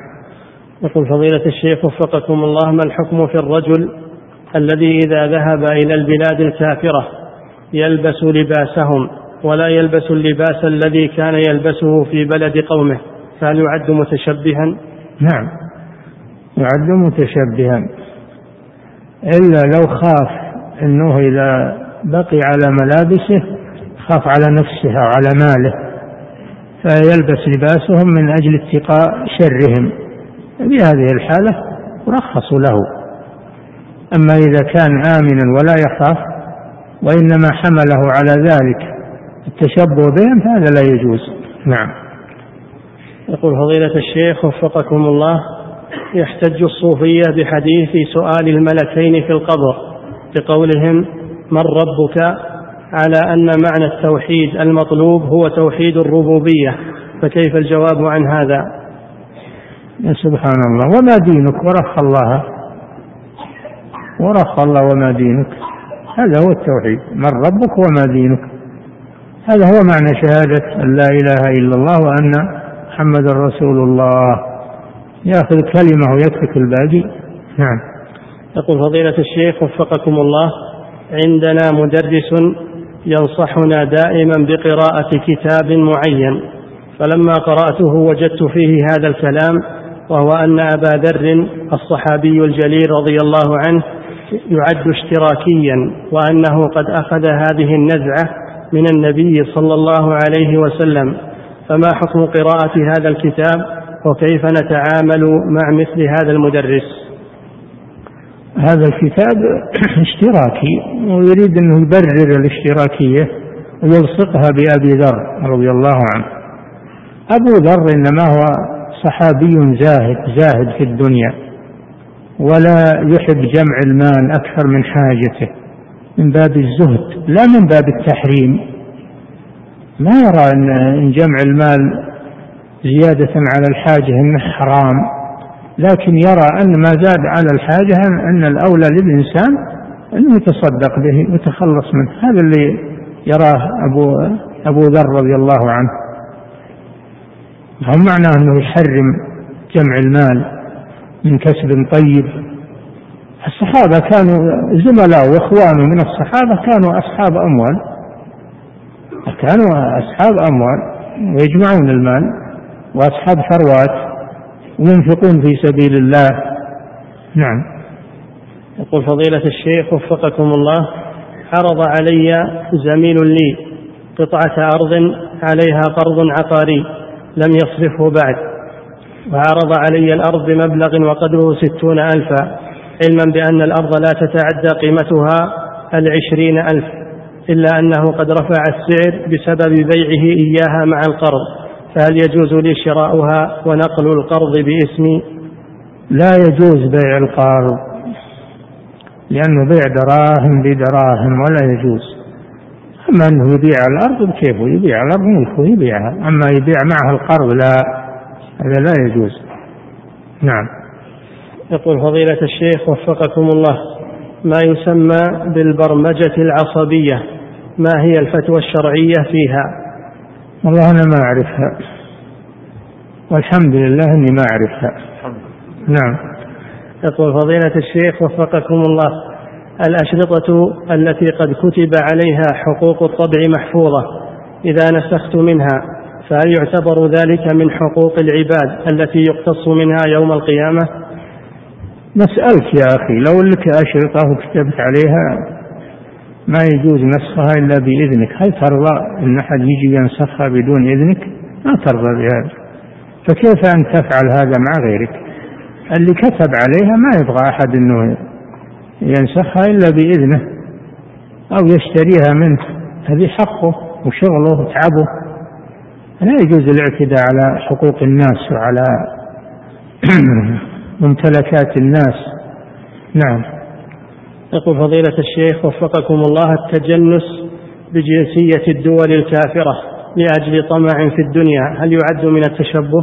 يقول فضيلة الشيخ وفقكم الله ما الحكم في الرجل الذي إذا ذهب إلى البلاد الكافرة يلبس لباسهم ولا يلبس اللباس الذي كان يلبسه في بلد قومه؟ فهل يعد متشبها؟ نعم. يعد متشبها. إلا لو خاف أنه إذا بقي على ملابسه خاف على نفسه أو على ماله. فيلبس لباسهم من أجل اتقاء شرهم. في هذه الحالة رخصوا له. أما إذا كان آمنا ولا يخاف وإنما حمله على ذلك التشبه بهم فهذا لا يجوز. نعم. يقول فضيلة الشيخ وفقكم الله يحتج الصوفية بحديث سؤال الملكين في القبر بقولهم من ربك؟ على أن معنى التوحيد المطلوب هو توحيد الربوبية. فكيف الجواب عن هذا؟ يا سبحان الله وما دينك؟ ورخ الله. ورخ الله وما دينك. هذا هو التوحيد. من ربك وما دينك؟ هذا هو معنى شهادة أن لا إله إلا الله وأن محمد رسول الله. يأخذ كلمة ويترك الباقي. نعم. يقول فضيلة الشيخ وفقكم الله عندنا مدرس ينصحنا دائما بقراءة كتاب معين فلما قرأته وجدت فيه هذا الكلام وهو أن أبا ذر الصحابي الجليل رضي الله عنه يعد اشتراكيا وأنه قد أخذ هذه النزعة من النبي صلى الله عليه وسلم. فما حكم قراءة هذا الكتاب وكيف نتعامل مع مثل هذا المدرس؟ هذا الكتاب اشتراكي ويريد أنه يبرر الاشتراكية ويلصقها بأبي ذر رضي الله عنه. أبو ذر إنما هو صحابي زاهد زاهد في الدنيا ولا يحب جمع المال أكثر من حاجته من باب الزهد لا من باب التحريم. ما يرى أن جمع المال زيادة على الحاجة أنه حرام. لكن يرى أن ما زاد على الحاجة أن الأولى للإنسان أنه يتصدق به ويتخلص منه. هذا اللي يراه أبو أبو ذر رضي الله عنه. هم معناه أنه يحرم جمع المال من كسب طيب. الصحابة كانوا زملاء وإخوانه من الصحابة كانوا أصحاب أموال. كانوا أصحاب أموال ويجمعون المال وأصحاب ثروات وينفقون في سبيل الله. نعم. يقول فضيلة الشيخ وفقكم الله عرض علي زميل لي قطعة أرض عليها قرض عقاري لم يصرفه بعد وعرض علي الأرض بمبلغ وقدره ستون ألفا علما بأن الأرض لا تتعدى قيمتها العشرين ألف. إلا أنه قد رفع السعر بسبب بيعه إياها مع القرض فهل يجوز لي شراؤها ونقل القرض باسمي؟ لا يجوز بيع القرض لأنه بيع دراهم بدراهم ولا يجوز. أما أنه يبيع الأرض بكيفه يبيع الأرض ملكه يبيعها. أما يبيع معها القرض لا هذا لا يجوز. نعم. يقول فضيلة الشيخ وفقكم الله. ما يسمى بالبرمجة العصبية ما هي الفتوى الشرعية فيها؟ والله أنا ما أعرفها. والحمد لله أني ما أعرفها. نعم. يقول فضيلة الشيخ وفقكم الله الأشرطة التي قد كتب عليها حقوق الطبع محفوظة إذا نسخت منها فهل يعتبر ذلك من حقوق العباد التي يقتص منها يوم القيامة؟ نسألك يا أخي لو لك أشرطة وكتبت عليها ما يجوز نسخها إلا بإذنك هل ترضى أن أحد يجي ينسخها بدون إذنك؟ ما ترضى بهذا. فكيف أن تفعل هذا مع غيرك؟ اللي كتب عليها ما يبغى أحد أنه ينسخها إلا بإذنه أو يشتريها منه. هذه حقه وشغله وتعبه. لا يجوز الاعتداء على حقوق الناس وعلى ممتلكات الناس. نعم. يقول فضيلة الشيخ وفقكم الله التجنس بجنسية الدول الكافرة لأجل طمع في الدنيا هل يعد من التشبه؟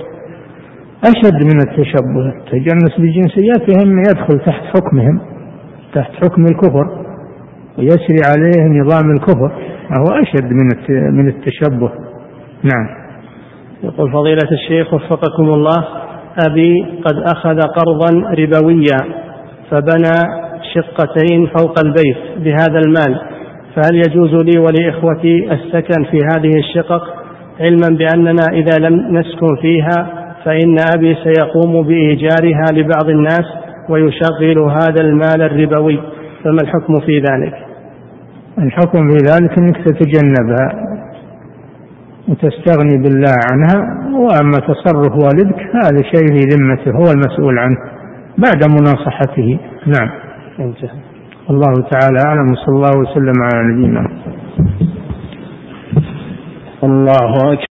أشد من التشبه. التجنس بجنسياتهم يدخل تحت حكمهم تحت حكم الكفر ويسري عليه نظام الكفر فهو أشد من من التشبه. نعم. يقول فضيلة الشيخ وفقكم الله أبي قد أخذ قرضا ربويا فبنى شقتين فوق البيت بهذا المال فهل يجوز لي ولإخوتي السكن في هذه الشقق؟ علما بأننا إذا لم نسكن فيها فإن أبي سيقوم بإيجارها لبعض الناس ويشغل هذا المال الربوي فما الحكم في ذلك؟ الحكم في ذلك أنك تتجنبها. وتستغني بالله عنها وأما تصرف والدك هذا شيء في ذمته هو المسؤول عنه بعد مناصحته. نعم. انتهى. الله تعالى أعلم وصلى الله وسلم على نبينا الله أكبر.